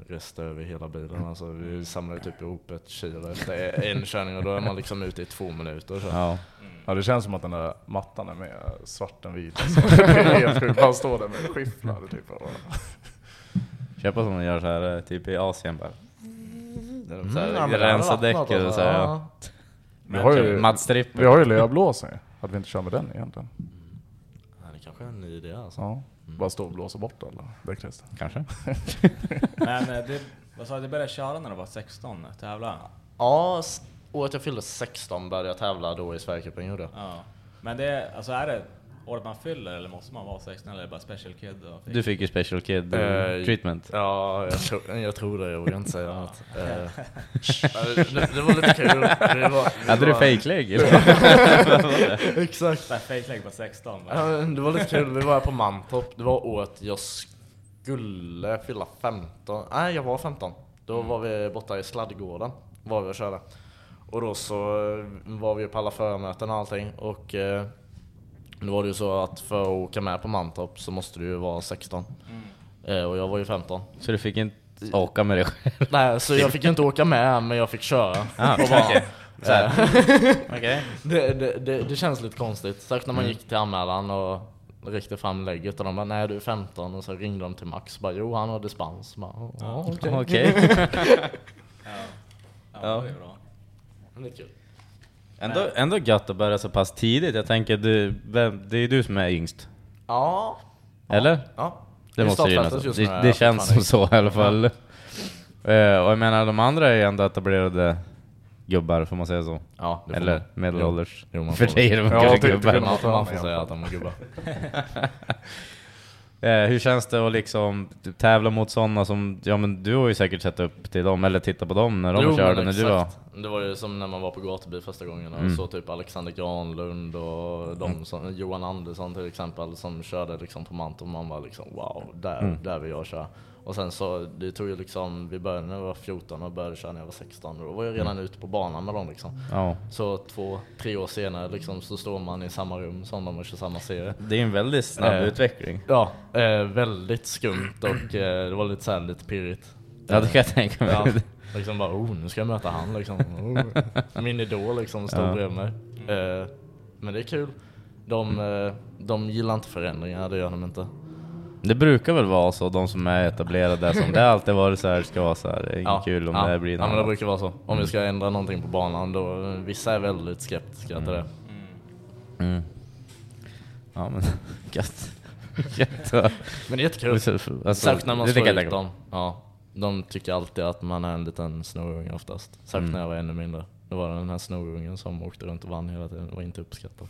D: rester över hela bilen. Alltså vi samlar ju typ ihop ett kilo efter en körning och då är man liksom ute i två minuter. Så.
A: Ja.
C: Ja det känns som att den där mattan är mer svart än vit. Alltså. Det är helt sjukt, man står där med skifflar typ.
A: Köpa som de gör så här eh, typ i Asien bara. De här,
D: Mm, ja, men det
A: rensa
D: hade varit något,
A: däcket och så här,
D: alltså.
C: vi har ju,
A: Mattstripper.
C: vi har ju lövblåsare. Hade vi inte kört med den egentligen?
D: Ja, det kanske är en ny idé alltså.
C: Ja. Bara stå och blåsa bort alla däckrester.
A: Kanske.
B: Men det, vad sa du, du började köra när du var 16, tävla?
D: Ja, året jag fyllde 16 började jag tävla då i Sverigecupen gjorde.
B: Ja. Men det, alltså är det året man fyller eller måste man vara 16 eller är det bara special kid? Och fick?
A: Du fick ju special kid
D: Eh,
A: treatment.
D: Ja, jag tror, jag tror det. Jag vågar inte säga något. Eh, det, det var lite kul. Det var, det
A: Hade du
D: var-
A: fejklägg?
D: Exakt.
B: Fake-lägg på 16. va?
D: Ja, det var lite kul, vi var här på Mantorp, det var året jag skulle fylla 15, nej jag var 15 Då var vi borta i sladdgården, var vi och körde Och då så var vi på alla förmöten och allting och eh, Då var det ju så att för att åka med på Mantorp så måste du ju vara 16 eh, Och jag var ju 15
A: Så du fick inte åka med dig själv?
D: Nej, så jag fick inte åka med men jag fick köra
A: Ah. Så här.
D: Eh, det, det, det, det känns lite konstigt, särskilt när man
A: Mm.
D: gick till anmälan och räckte fram lägget och de bara nej du är 15 och så ringde de till Max och bara jo han har dispens. Bara, ja, okej.
B: Ja. Ja,
A: Ja.
B: det är bra.
D: Det är kul.
A: Ändå, ändå gött att börja så pass tidigt. Jag tänker, du, vem, det är du som är yngst.
D: Ja.
A: Eller?
D: Ja.
A: Det
D: I
A: måste det ju nästan. Det, det känns som så i alla fall. Eh, och jag menar, de andra är ju ändå etablerade gubbar, får man säga så?
D: Ja, det
A: Eller
D: man.
A: medelålders.
D: Jo, man
A: För dig är de
C: Ja,
A: kanske
C: typ,
A: gubbar.
C: tycker
D: Man,
C: man.
D: man får säga att de är gubbar.
A: Eh, hur känns det att liksom tävla mot sådana som, ja men du har ju säkert sett upp till dem, eller tittat på dem när de
D: Jo,
A: körde när du var...
D: Det var ju som när man var på gatubil första gången och
A: Mm.
D: så typ Alexander Granlund och de som, Johan Andersson till exempel som körde liksom på Mantorp och man var liksom wow, där,
A: Mm.
D: där vill jag köra. Och sen så, det tog ju liksom, vi började när jag var 14 och började köra när jag var 16 och då var jag redan ute på banan med dem liksom.
A: Ja.
D: Så två, tre år senare liksom så står man i samma rum som dem och kör samma serie.
A: Det är en väldigt snabb
D: Eh.
A: utveckling.
D: Ja, eh, väldigt skumt och eh, det var lite såhär lite pirrigt.
A: Ja det kan jag tänka mig.
D: Ja, liksom bara oh, nu ska jag möta han liksom. Oh. Min idol liksom stod
A: Ja.
D: bredvid mig. Eh, men det är kul. De, eh, de gillar inte förändringar, det gör de inte.
A: Det brukar väl vara så, de som är etablerade, som det har alltid varit så här, ska vara så här, det är inget
D: Ja,
A: kul om
D: ja,
A: det blir
D: Ja
A: något
D: men det brukar vara så. Om vi ska ändra någonting på banan då, vissa är väldigt skeptiska till det.
A: Mm. Ja men, gött. gött.
D: Men det är jättekul.
A: Alltså,
D: Särskilt när man slår ut dem. Ja, de tycker alltid att man är en liten snorunge oftast. Särskilt
A: Mm.
D: när jag var ännu mindre. Det var den här snorungen som åkte runt och vann hela tiden. Det var inte uppskattat.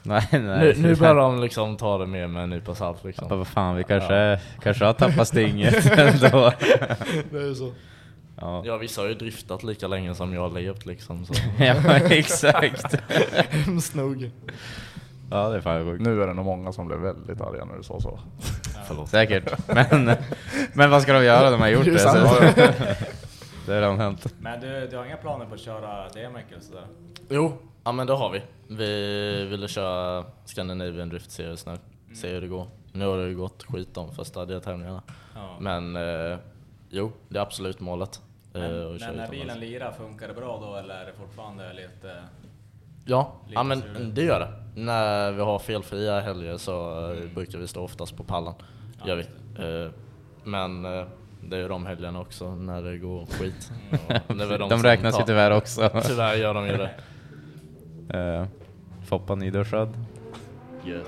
A: Nej, nej.
D: Nu, nu börjar de liksom ta det mer med en nypa salt liksom.
A: Ja, vad fan, vi kanske, kanske har tappat stinget ändå.
D: Det är så.
A: Ja.
D: Ja, vissa har ju driftat lika länge som jag har levt liksom. Så.
A: ja, exakt.
D: Hemskt nog.
A: Ja, det är fan sjukt.
C: Nu är det nog många som blev väldigt arga när du sa så.
D: Förlåt.
A: Säkert. Men, men vad ska de göra? De har gjort
D: Det är
A: det. Så. Det har redan hänt.
B: Men du, du har inga planer på att köra DMX eller sådär?
D: Jo, ja men det har vi. Vi ville köra Scandinavian Drift Series nu. Se hur det går. Nu har det ju gått skit de första deltävlingarna.
B: Ja.
D: Men eh, jo, det är absolut målet. eh,
B: Men,
D: att
B: men när bilen lirar, funkar det bra då eller är det fortfarande lite...
D: Ja,
B: Lite
D: ja men
B: struligt.
D: det gör det. När vi har felfria helger så eh, brukar vi stå oftast på pallen.
B: Ja,
D: Gör vi. Eh, Men eh, det är ju de helgerna också när det går skit. Och det är väl
A: De,
D: som
A: räknas ju tyvärr också.
D: Tyvärr gör de ju det.
A: Uh, Foppa nyduschad.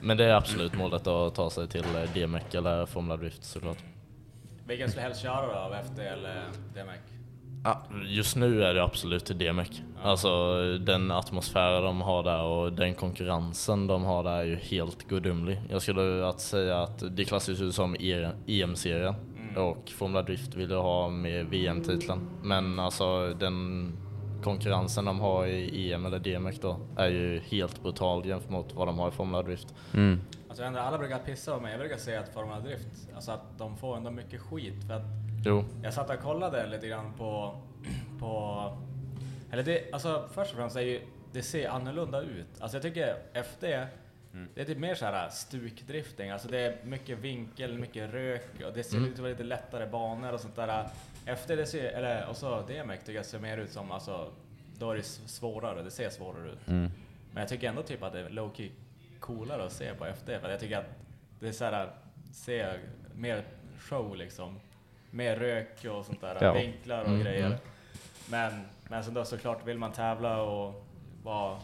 D: Men det är absolut målet att ta sig till eh, DMEC eller Formula Drift såklart.
B: Vilken skulle du helst köra då, av FD eller DMX?
D: Ja, just nu är det absolut DMEC. Alltså den atmosfären de har där och den konkurrensen de har där är ju helt gudomlig. Jag skulle att säga att det klassas ju som E- EM-serien och Formula Drift vill ju ha med VM-titeln. Men alltså den konkurrensen de har i EM eller DMEC då är ju helt brutal jämfört mot vad de har i Formula Drift.
A: Mm.
B: Alltså ändå, alla brukar pissa på mig, jag brukar säga att Formula Drift, alltså att de får ändå mycket skit för att
D: Jo,
B: jag satt och kollade lite grann på, på eller det, alltså först och främst är ju, det ser annorlunda ut. Alltså jag tycker FD, det är typ mer såhär stukdrifting, alltså det är mycket vinkel, mycket rök och det ser ut att vara lite lättare banor och sånt där. FD, det ser, eller och så DMX tycker jag ser mer ut som, alltså då är det svårare, det ser svårare ut.
A: Mm.
B: Men jag tycker ändå typ att det är low-key coolare att se på FD, för jag tycker att det är såhär, ser mer show liksom. Mer rök och sånt där,
A: Ja.
B: vinklar och
D: Mm,
B: grejer.
D: mm.
B: Men, men sen då såklart, vill man tävla och vara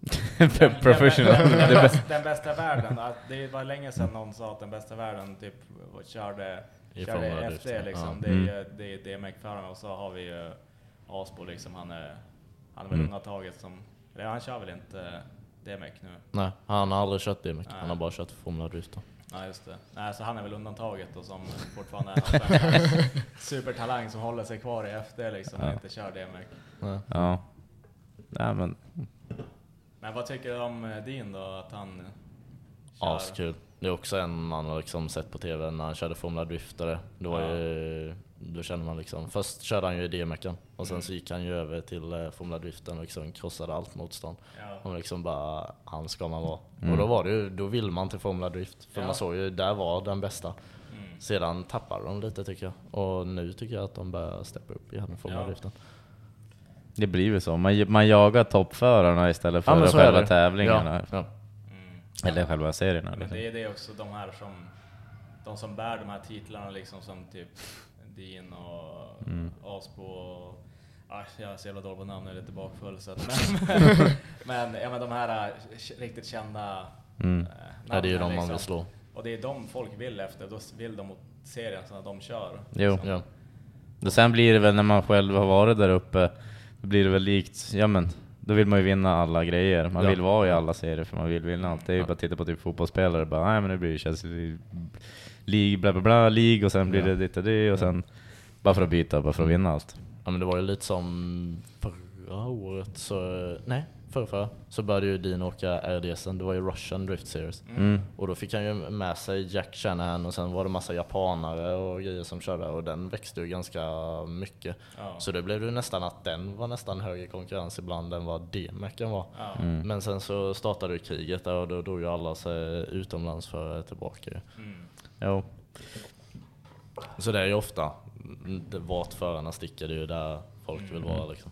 A: Professional.
B: Den, den, den, bästa, den bästa världen. Det var länge sedan någon sa att den bästa världen typ körde,
D: I
B: körde
D: Formula
B: FD
D: Drift, ja.
B: liksom.
D: Ja.
B: Det är
A: Mm.
B: ju det är DMX-föraren och så har vi ju Asbo liksom. Han är, han är väl
A: Mm.
B: undantaget som Eller han kör väl inte DMEC nu?
D: Nej, han har aldrig kört DMX.
B: Nej.
D: Han har bara kört Formula Drift. då.
B: Nej just det. Nej, så han är väl undantaget då som fortfarande är här supertalang som håller sig kvar i FD liksom och
A: Ja.
B: inte kör DMEC.
D: Nej.
A: Ja. Nej men,
B: Men vad tycker du om eh, din då? Att han kör?
D: Askul. Det är också en man har liksom sett på TV när han körde Formula Driftare. Var
B: Ja.
D: ju, då kände man liksom, först körde han ju i DMECen och sen
B: Mm.
D: så gick han ju över till eh, Formula Driften och liksom krossade allt motstånd.
B: Ja.
D: Och liksom bara, han ska man vara.
A: Mm.
D: Och då var det ju, då vill man till Formula Drift. För
B: Ja.
D: man såg ju, där var den bästa.
B: Mm.
D: Sedan tappade de lite tycker jag. Och nu tycker jag att de börjar steppa upp igen i Formula
B: Ja.
D: Driften.
A: det blir ju så. Man, man jagar toppförarna istället för
D: är
A: själva tävlingarna.
D: Ja, ja.
A: Eller själva serierna.
B: Men
A: Liksom.
B: det är det också, de här som, de som bär de här titlarna liksom som typ Dean och
A: Mm.
B: Aspo och Ah, jag är så jävla dålig på namn, jag är lite bakfull. Så att, men, men, ja, men de här äh, riktigt kända
A: Mm.
B: äh,
D: Ja, det är ju
B: namnen
D: de man vill
B: liksom.
D: slå.
B: Och det är de folk vill efter, då vill de mot serien att de kör.
A: Jo.
B: Liksom.
D: Ja.
A: Och sen blir det väl när man själv har varit där uppe, då blir det väl likt, ja men, då vill man ju vinna alla grejer. Man
D: Ja.
A: vill vara i alla serier för man vill vinna allt. Det är ju bara att titta på typ fotbollsspelare, bara nej men nu blir det Chelsea League, bla bla bla, League och sen blir det ditt och det och sen bara för att byta, bara för att vinna allt.
D: Ja men det var ju lite som förra året, så, nej förra, förra så började ju Dean åka RDSen, det var ju Russian Drift Series.
A: Mm.
D: Och då fick han ju med sig Jack Shanahan och sen var det massa japanare och grejer som körde och den växte ju ganska mycket.
B: Ja.
D: Så det blev ju nästan att den var nästan högre konkurrens ibland än vad DMECen var.
B: Ja.
A: Mm.
D: Men sen så startade ju kriget där och då drog ju alla sig utomlands för tillbaka.
B: Mm.
A: Jo.
D: Så det är ju ofta, vart förarna sticker, det är ju där folk vill vara liksom.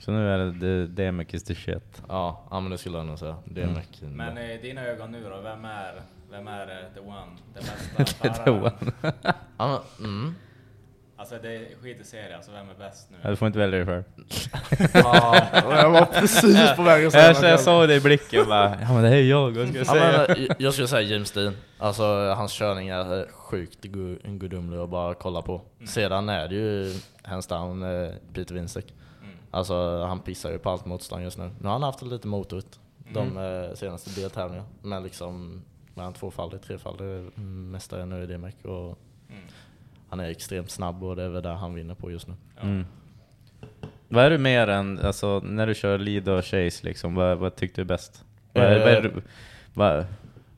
A: Så nu är det DMX is the shit.
D: Ja, ja men det skulle jag nog säga. DMEC.
B: Men i dina ögon nu då, vem är, vem är eh, the one? Den bästa
A: The one.
D: Ja, men, mm.
B: Alltså det är skit i serie, alltså vem är bäst
A: Ja,
B: nu?
A: Du får inte välja dig själv.
C: Ja, jag var precis på väg att säga
A: Jag, jag såg det i blicken bara, ja men det är jag, vad ska jag
D: Ja,
A: säga?
D: men, jag- skulle säga James Dean. Alltså hans körning är eh, sjukt gu- gudomlig att bara kolla på. Sedan är det ju hands down eh, Peter Winsek.
B: Mm.
D: Alltså han pissar ju på allt motstånd just nu. Nu har han haft det lite motorigt de eh, senaste deltävlingarna. Men liksom, är han tvåfaldig, trefaldig mästare nu i och
B: Mm.
D: han är extremt snabb och det är väl där han vinner på just nu.
B: Ja.
A: Mm. Vad är du mer än, alltså när du kör lead och chase liksom, vad, vad tyckte du är bäst? Vad är,
D: Eh.
A: vad är, du- vad,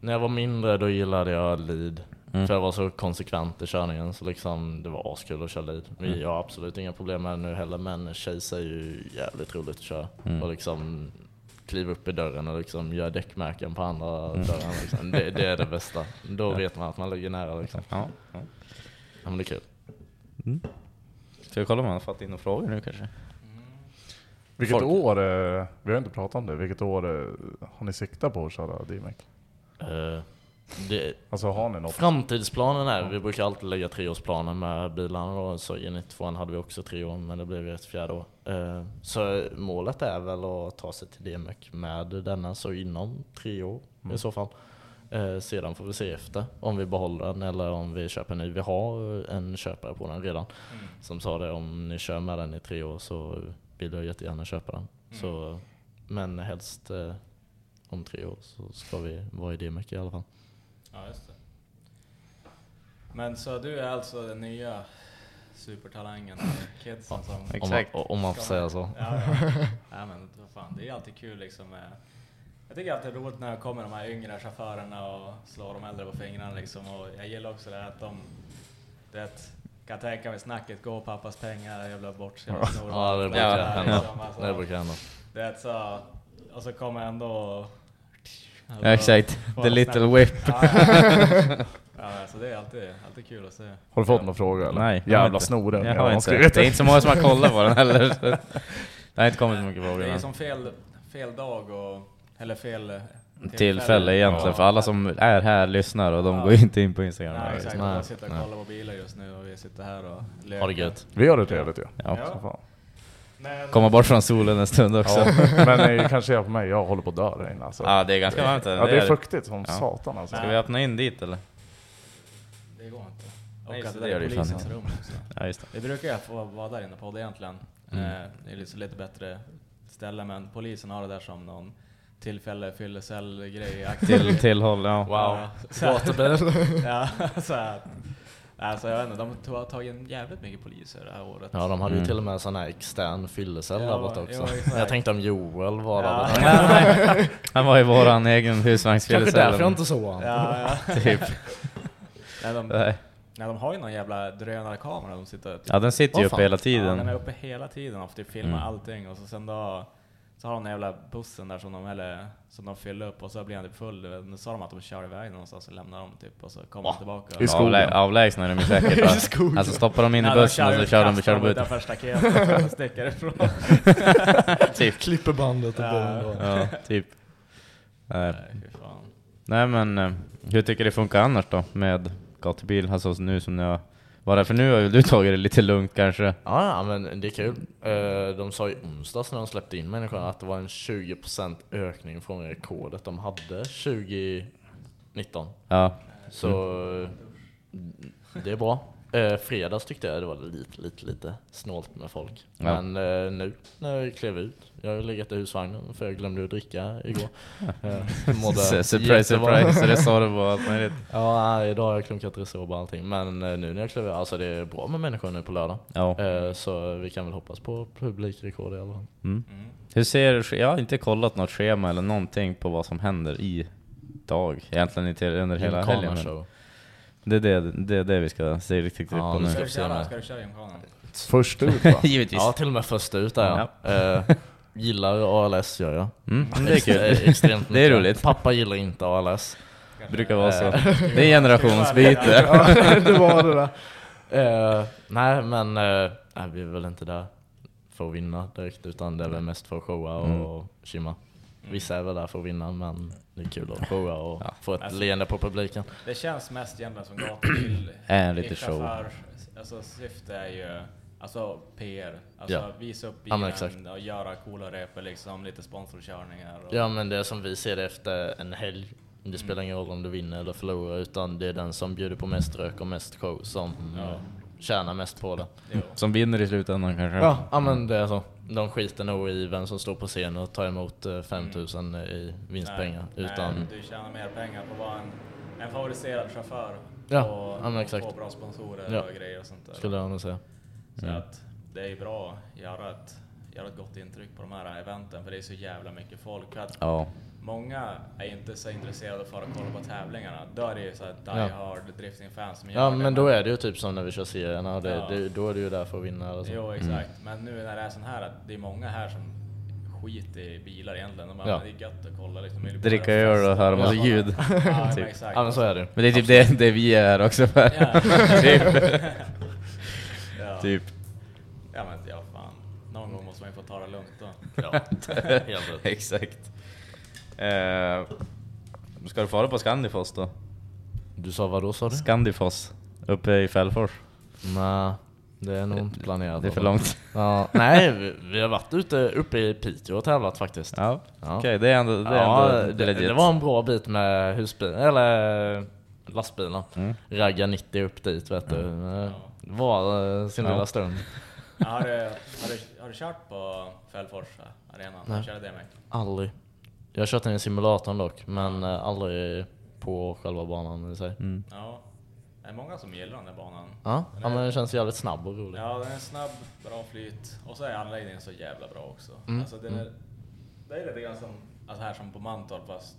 D: När jag var mindre då gillade jag lead.
A: Mm.
D: För jag var så konsekvent i körningen så liksom det var askul att köra lead.
A: Mm.
D: Jag har absolut inga problem med det nu heller men chase är ju jävligt roligt att köra.
A: Mm.
D: Och liksom kliva upp i dörren och liksom göra däckmärken på andra
A: Mm.
D: dörren. Liksom. Det, det är det bästa. Då
A: Ja.
D: vet man att man ligger nära liksom.
A: ja. ja.
D: Ja, men det är kul.
A: Ska vi kolla om han har fått in några frågor nu kanske?
C: Vilket
A: Folk.
C: år, eh, vi har inte pratat om det, vilket år eh, har ni siktat på att köra DMEC?
D: Eh, det,
C: Alltså har ni något?
D: Framtidsplanen är, vi brukar alltid lägga treårsplaner med bilarna då, så i 92 hade vi också tre år men det blev ett fjärde år. Eh, Så målet är väl att ta sig till DMEC med denna så inom tre år i så fall. Eh, Sedan får vi se efter om vi behåller den eller om vi köper en ny. Vi har en köpare på den redan
B: Mm.
D: som sa det om ni kör med den i tre år så vill jag jättegärna köpa den. Så, men helst eh, om tre år så ska vi vara i DMEC i alla fall.
B: Ja, just det. Men så du är alltså den nya supertalangen, kidsen som...
D: Om man,
A: Exakt.
D: om man får säga så.
B: Ja, ja. ja men vad fan, det är alltid kul liksom med... Jag tycker alltid det är roligt när det kommer de här yngre chaufförerna och slår de äldre på fingrarna liksom. Och jag gillar också det här att de... Det kan tänka mig snacket, gå pappas pengar, jävla bort sina snor.
D: Ja, det
A: Ja,
D: brukar
A: ja,
D: hända.
B: liksom, alltså.
D: Det brukar hända.
B: Det är så... Och så kommer ändå...
A: Ja, exakt, the little whip.
B: Ja, ja. ja, så det är alltid, alltid kul att se.
C: Har du fått några frågor eller?
A: Nej, har
C: Jävla snoren.
A: Jag
C: Ja,
A: har
C: man
A: inte. Det är inte så många som har kollat på den heller. så Det har inte kommit så mycket frågor.
B: Det är som fel, fel dag och... Eller fel...
A: Tillfälle egentligen,
B: Ja.
A: för alla som är här lyssnar och de
B: Ja.
A: går inte in på Instagram.
B: Nej, exakt. De sitter och kollar på bilar just nu och vi sitter här och leker.
D: Ha det gött.
C: Vi har det trevligt ju.
A: Ja.
B: Ja. Men,
A: Komma bort från solen en stund också.
C: Ja,
A: Ja,
C: men ni kan se på mig, jag håller på att dö där inne alltså.
A: det är ganska varmt.
C: Ja, det är fuktigt som
A: Ja.
C: satan alltså.
A: Ska vi öppna in dit eller?
B: Det går inte.
A: Nej,
B: Och
A: så
B: att
A: det
B: det är
A: det
B: polisens
A: inte.
B: rum också.
A: Ja, just det.
B: Vi brukar ju få vara där inne på det egentligen.
A: Mm.
B: Eh, Det är lite, lite bättre ställe men polisen har det där som någon tillfälle fyllecell-grej.
A: Till, tillhåll, ja.
D: Wow.
B: Ja, så här-
D: Gatubil.
B: Ja, så här. Alltså jag vet inte, de har tagit in jävligt mycket poliser det här året.
D: Ja, de hade ju
A: Mm.
D: till och med sån här extern fyllecell
B: Ja,
D: där borta också.
B: ja,
D: jag tänkte om Joel var
B: Ja.
D: där.
A: Han var i våran egen
D: Kanske
A: husvagnsfyllecell.
D: därför jag inte såg honom.
B: Ja, ja.
A: Typ.
B: Nej, de,
A: Nej.
B: nej, de har ju någon jävla drönarkamera de sitter typ,
A: Ja, den sitter ju
D: Åh,
A: uppe
D: fan.
A: hela
B: Ja,
A: tiden.
B: den är uppe hela tiden och typ filmar
A: Mm.
B: allting och så sen då så har de den jävla bussen där som de, eller, som de fyller upp och så blir han typ full. Nu sa de att de kör iväg någonstans och lämnar dem typ och så kommer de tillbaka.
C: I skogen.
A: Avlä avlägsna är de ju säkert. va? Alltså stoppar de in i bussen och så
B: ut,
A: kör de,
B: kastar
A: kör de ut.
B: utanför staketet och sticker ifrån.
A: Typ.
D: Klipper bandet och
B: Ja.
A: Ja, typ. Nej.
B: Nej, fy fan.
A: Nej men, eh, hur tycker du det funkar annars då med gatubil? Alltså nu som ni har varit, för nu har ju du tagit det lite lugnt kanske.
D: Ja, men det är kul. Eh, De sa i onsdags när de släppte in människorna att det var en 20% ökning från rekordet de hade 2019.
A: Ja,
D: Så eh, det är bra. Eh, fredags tyckte jag det var lite, lite, lite snålt med folk.
A: Ja.
D: Men eh, nu när jag klev ut, jag har legat i husvagnen för jag glömde att dricka igår. Eh, mådde
A: surprise
D: jättebra.
A: surprise, Resor och allt möjligt.
D: Ja, idag har jag klunkat Resorb och allting. Men eh, nu när jag klev ut, alltså det är bra med människor nu på lördag.
A: Ja.
D: Eh, så vi kan väl hoppas på publikrekord i alla fall.
A: Mm.
B: Mm.
A: Hur ser, jag har inte kollat något schema eller någonting på vad som händer i dag, egentligen inte under hela helgen.
D: Gymkhana-show.
A: Det är det, det är det vi ska se riktigt
D: Ja,
A: på
D: nu.
B: Ska du köra, ska du köra?
C: Först ut va?
A: Givetvis.
D: Ja, till och med först ut där ja. Eh, gillar ALS gör jag.
A: Mm, det är kul.
D: Ex- Extremt
A: Det är roligt.
D: Pappa gillar inte ALS.
A: brukar vara så.
D: Eh,
A: Det är generationsbyte.
D: ja, det var det där. Eh, nej, men eh, nej, vi är väl inte där för att vinna direkt, utan det är väl mest för att showa och
A: Mm.
D: kimma. Vissa är väl där för att vinna, men det är kul att showa och
A: Ja.
D: få ett
B: Alltså-
D: leende på publiken.
B: Det känns mest egentligen som gatubil.
A: Är lite
B: i
A: show.
B: chaufför- Alltså syfte är ju alltså PR. Alltså
D: Ja.
B: visa upp
D: Ja,
B: bilen
D: exakt.
B: och göra coola repor liksom, lite sponsorkörningar. Och,
D: Ja, men det är som vi ser det efter en helg. Det spelar ingen roll om du vinner eller förlorar, utan det är den som bjuder på mest rök och mest show som
B: Ja.
D: Tjänar mest på det.
A: Som vinner i slutändan kanske.
D: Ja, ja men det är så. De skiter nog i vem som står på scen och tar emot eh, 5000 i vinstpengar.
B: Nej,
D: utan,
B: nej, du tjänar mer pengar på att vara en, en favoriserad chaufför.
D: Ja,
B: och,
D: ja, men
B: och
D: exakt.
B: få bra sponsorer
D: Ja.
B: och grejer och sånt där.
D: skulle jag nog säga.
B: Så
A: Mm.
B: att det är ju bra att göra ett, göra ett gott intryck på de här eventen för det är så jävla mycket folk. Att
A: Ja.
B: Många är inte så intresserade för att kolla på tävlingarna. Då är det ju så här die
D: Ja.
B: hard drifting-fans som
D: Ja,
B: gör det.
D: men då är det ju typ som när vi kör serierna, och det,
B: Ja.
D: det, då är du ju där för att vinna. Eller så.
B: Jo, exakt. Men nu när det är sån här, att det är många här som skiter i bilar egentligen. De bara,
D: Ja.
B: det är gött att kolla liksom.
A: Dricka öl och höra massa
B: Ja.
A: ljud.
B: Ja, men
A: Typ.
B: exakt.
D: Ja men så är det.
A: Men det är typ det, det vi är här också för.
B: Ja.
A: typ.
B: ja.
A: typ.
B: Ja men ja, fan. Någon gång måste man ju få ta det lugnt då.
D: Ja.
A: Exakt. Eh, ska du fara på Scandifoss då?
D: Du sa vad då sa du?
A: Scandifoss, uppe i Fällfors.
D: Nej, det är nog inte planerat.
A: Det är för långt.
D: Ja, nej, vi, vi har varit ute uppe i Piteå och tävlat faktiskt.
A: Ja,
D: Ja.
A: okej det är ändå, det är
D: Ja,
A: ändå
D: det, det var en bra bit med husbil, eller lastbilar.
A: Mm.
D: Ragga 90 upp dit vet du. Det var eh, sin
A: Ja.
D: lilla stund.
B: Ja, Har du, har, du, har du kört på Fällfors arenan?
D: Nej.
B: Nej. Körde det med?
D: Aldrig. Jag har kört den i simulatorn dock, men eh, aldrig på själva banan i sig.
A: Mm.
B: Ja. Det är många som gillar den där banan.
D: Ja, ja men den känns jävligt snabb och rolig.
B: Ja, den är snabb, bra flyt. Och så är anläggningen så jävla bra också.
D: Mm,
B: Alltså, det, är, det är lite grann som alltså här som på Mantorp fast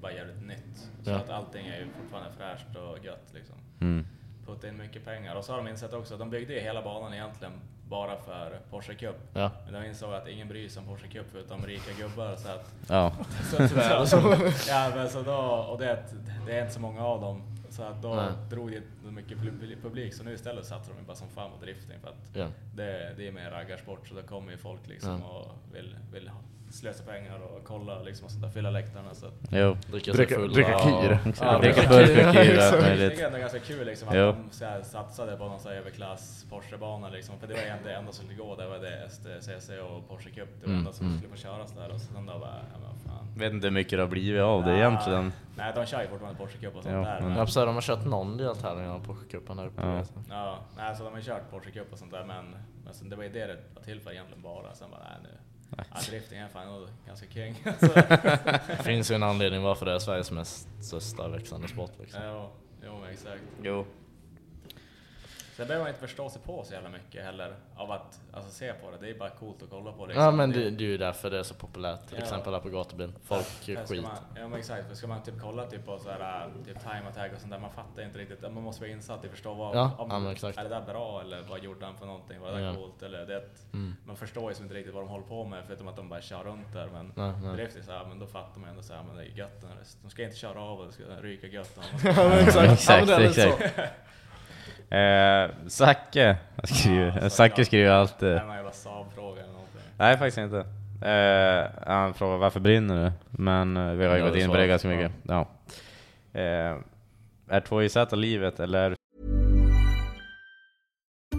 B: bara jävligt nytt. Så
D: Ja.
B: att allting är ju fortfarande fräscht och gött liksom.
A: Mm.
B: Putta in mycket pengar. Och så har de insett också att de byggde ju hela banan egentligen bara för Porsche Cup.
D: Ja.
B: Men de insåg att ingen bryr sig om Porsche Cup förutom rika gubbar. Så att,
A: Ja.
B: så, så, så, ja, men så då, och det, det är inte så många av dem. Så att då
D: Nej.
B: drog det inte mycket pub- publik. Så nu istället satsar de bara som fan på drifting. För att
D: Ja.
B: det, det är mer raggarsport så då kommer ju folk liksom och vill, vill ha- slösa pengar och kolla liksom och sånt där, fylla läktarna. Så att,
A: Jo.
D: Dricka,
C: Dricka-
D: sig fulla
C: dricka
D: och-
C: kir.
D: Ja,
A: Dricka
D: dricka
A: burk och kir möjligt.
B: tycker ändå ganska kul liksom att
A: Jo.
B: de så här, satsade på någon så här överklass Porsche-bana liksom. För det var egentligen det enda som skulle gå, det var det STCC och Porsche Cup. Det var det
D: Mm,
B: enda som
D: mm.
B: skulle få köras där. Och sen då bara, ja, men fan.
A: Vet inte hur mycket det har blivit av det
B: Ja.
A: egentligen.
B: Nej, de kör ju fortfarande Porsche Cup och sånt
A: Ja,
B: där.
A: men-
D: Ja, precis, de har kört någon deltävling av Porsche-cupen här uppe.
A: Ja.
D: jag.
B: ja, nej, så de har kört Porsche Cup och sånt där men, men sen, det var ju det det var till för egentligen bara. Sen bara, nej nu. Ja, drifting är fan nog ganska king. Alltså,
D: Det finns ju en anledning varför det är Sveriges mest största växande sport liksom.
B: jo, jo, exakt.
A: Jo.
B: Sen behöver man inte förstå sig på så jävla mycket heller av att alltså, se på det. Det är bara coolt att kolla på det.
D: Ja men det, det är ju därför det är så populärt, till
B: Ja.
D: exempel här på gatubil. Folk
B: ska
D: skit.
B: Man, ja men exakt, för ska man typ kolla typ på så här, typ time attack och sånt där, man fattar inte riktigt. Man måste vara insatt i att förstå vad,
D: Ja,
B: om,
D: ja, exakt.
B: är det där bra eller vad gjorde han för någonting? Var det där
D: Ja.
B: coolt? Eller det,
D: Mm.
B: Man förstår ju som inte riktigt vad de håller på med förutom att de bara kör runt där. Men drift är så här, men då fattar man ändå så här, men det är gött. De ska inte köra av och det ska ryka gött.
D: Ja men exakt,
A: Exakt,
D: ja,
A: exakt. Eh, Zacke skriver, Zacke skriver
B: Det
A: alltid...
B: är någon jävla Saab-fråga eller någonting.
A: Nej faktiskt inte. Eh, han frågar varför brinner du? Men eh, vi har ju
D: Ja,
A: gått in på det ganska mycket. Ja. Eh, är 2JZ livet eller?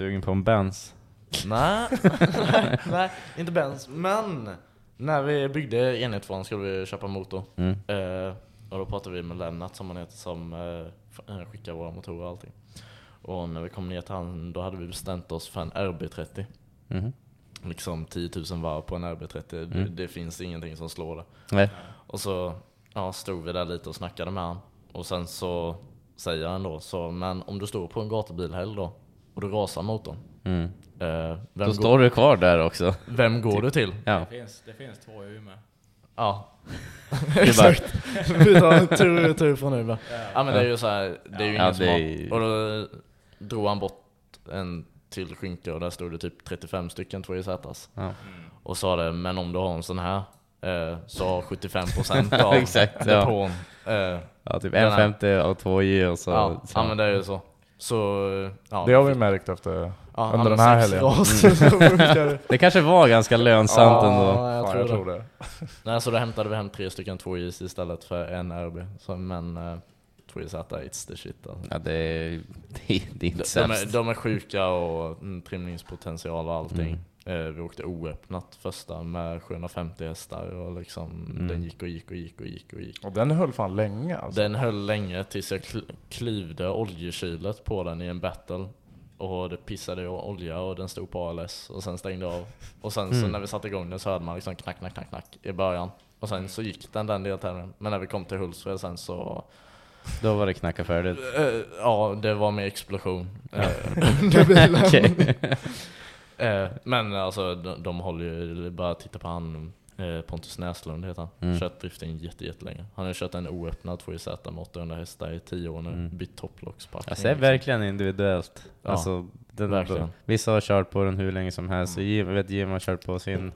A: Sugen på en Benz?
D: Nej, nej, inte Benz. Men när vi byggde enhetsvåningen skulle vi köpa motor.
A: Mm.
D: Eh, och då pratade vi med Lennart som han heter som eh, eh, skickar våra motorer och allting. Och när vi kom ner till han, då hade vi bestämt oss för en RB30.
A: Mhm.
D: Liksom 10 000 varv på en RB30. Det,
A: Mm.
D: det finns ingenting som slår det.
A: Nej.
D: Och så ja, stod vi där lite och snackade med han. Och sen så säger han då, så, men om du står på en gatubilhelg då och du rasar motorn.
A: Mm.
D: Eh, vem
A: Då
D: går-
A: står du kvar där också.
D: Vem går du till?
A: Ja.
B: Det, finns, det finns två i Umeå.
D: Ja. Exakt. Vi tar en tur och tur från Umeå. Ja men det är ju så här, det är ju
A: Ja,
D: ingen som
A: det
D: har. Och då drog han bort en till skynke och där stod det typ 35 stycken 2JZs.
A: Ja.
D: Och sa det, men om du har en sån här eh, så har 75% av
A: Exakt, ja.
D: depån eh,
A: Ja, typ
D: den här-
A: 150 och 2J och så.
D: Ja,
A: så.
D: ja men det är ju så. Så, ja.
C: Det har vi märkt efter,
D: Ja,
C: under den här helgen.
D: det.
A: Kanske var ganska lönsamt ändå.
D: Ja, jag
C: Fan,
D: tror,
C: jag
D: det.
C: tror det.
D: Nej, så då hämtade vi hem tre stycken 2Js istället för en RB. Så, men uh, 2JZ, it's the shit alltså.
A: Ja, det är, det det är inte
D: de, de, är,
A: sämst.
D: de är sjuka och mm, trimningspotential och allting.
A: Mm.
D: Eh, vi åkte oöppnat första med 750 hästar och liksom
A: Mm.
D: den gick och gick och gick och gick och gick.
C: Och den höll fan länge alltså.
D: Den höll länge tills jag kl- klyvde oljekylet på den i en battle. Och det pissade olja och den stod på ALS och sen stängde av. Och sen så
A: Mm.
D: när vi satte igång den så hörde man liksom knack, knack, knack, knack i början. Och sen så gick den den deltävlingen. Men när vi kom till Hultsfred sen så,
A: Då var det knacka färdigt.
D: eh, ja det var med explosion. Eh, under bilen. Eh, men alltså de, de håller ju, bara titta på han eh, Pontus Näslund heter han.
A: Mm.
D: Kört drifting jätte, jättelänge. Han har kört en oöppnad 2JZ med 800 hästar i 10 år nu.
A: Mm.
D: Bytt topplockspackning.
A: Alltså det är verkligen individuellt.
D: Ja,
A: alltså, den,
D: verkligen.
A: Vissa har kört på den hur länge som helst. Så Jim, vet Jim har kört på sin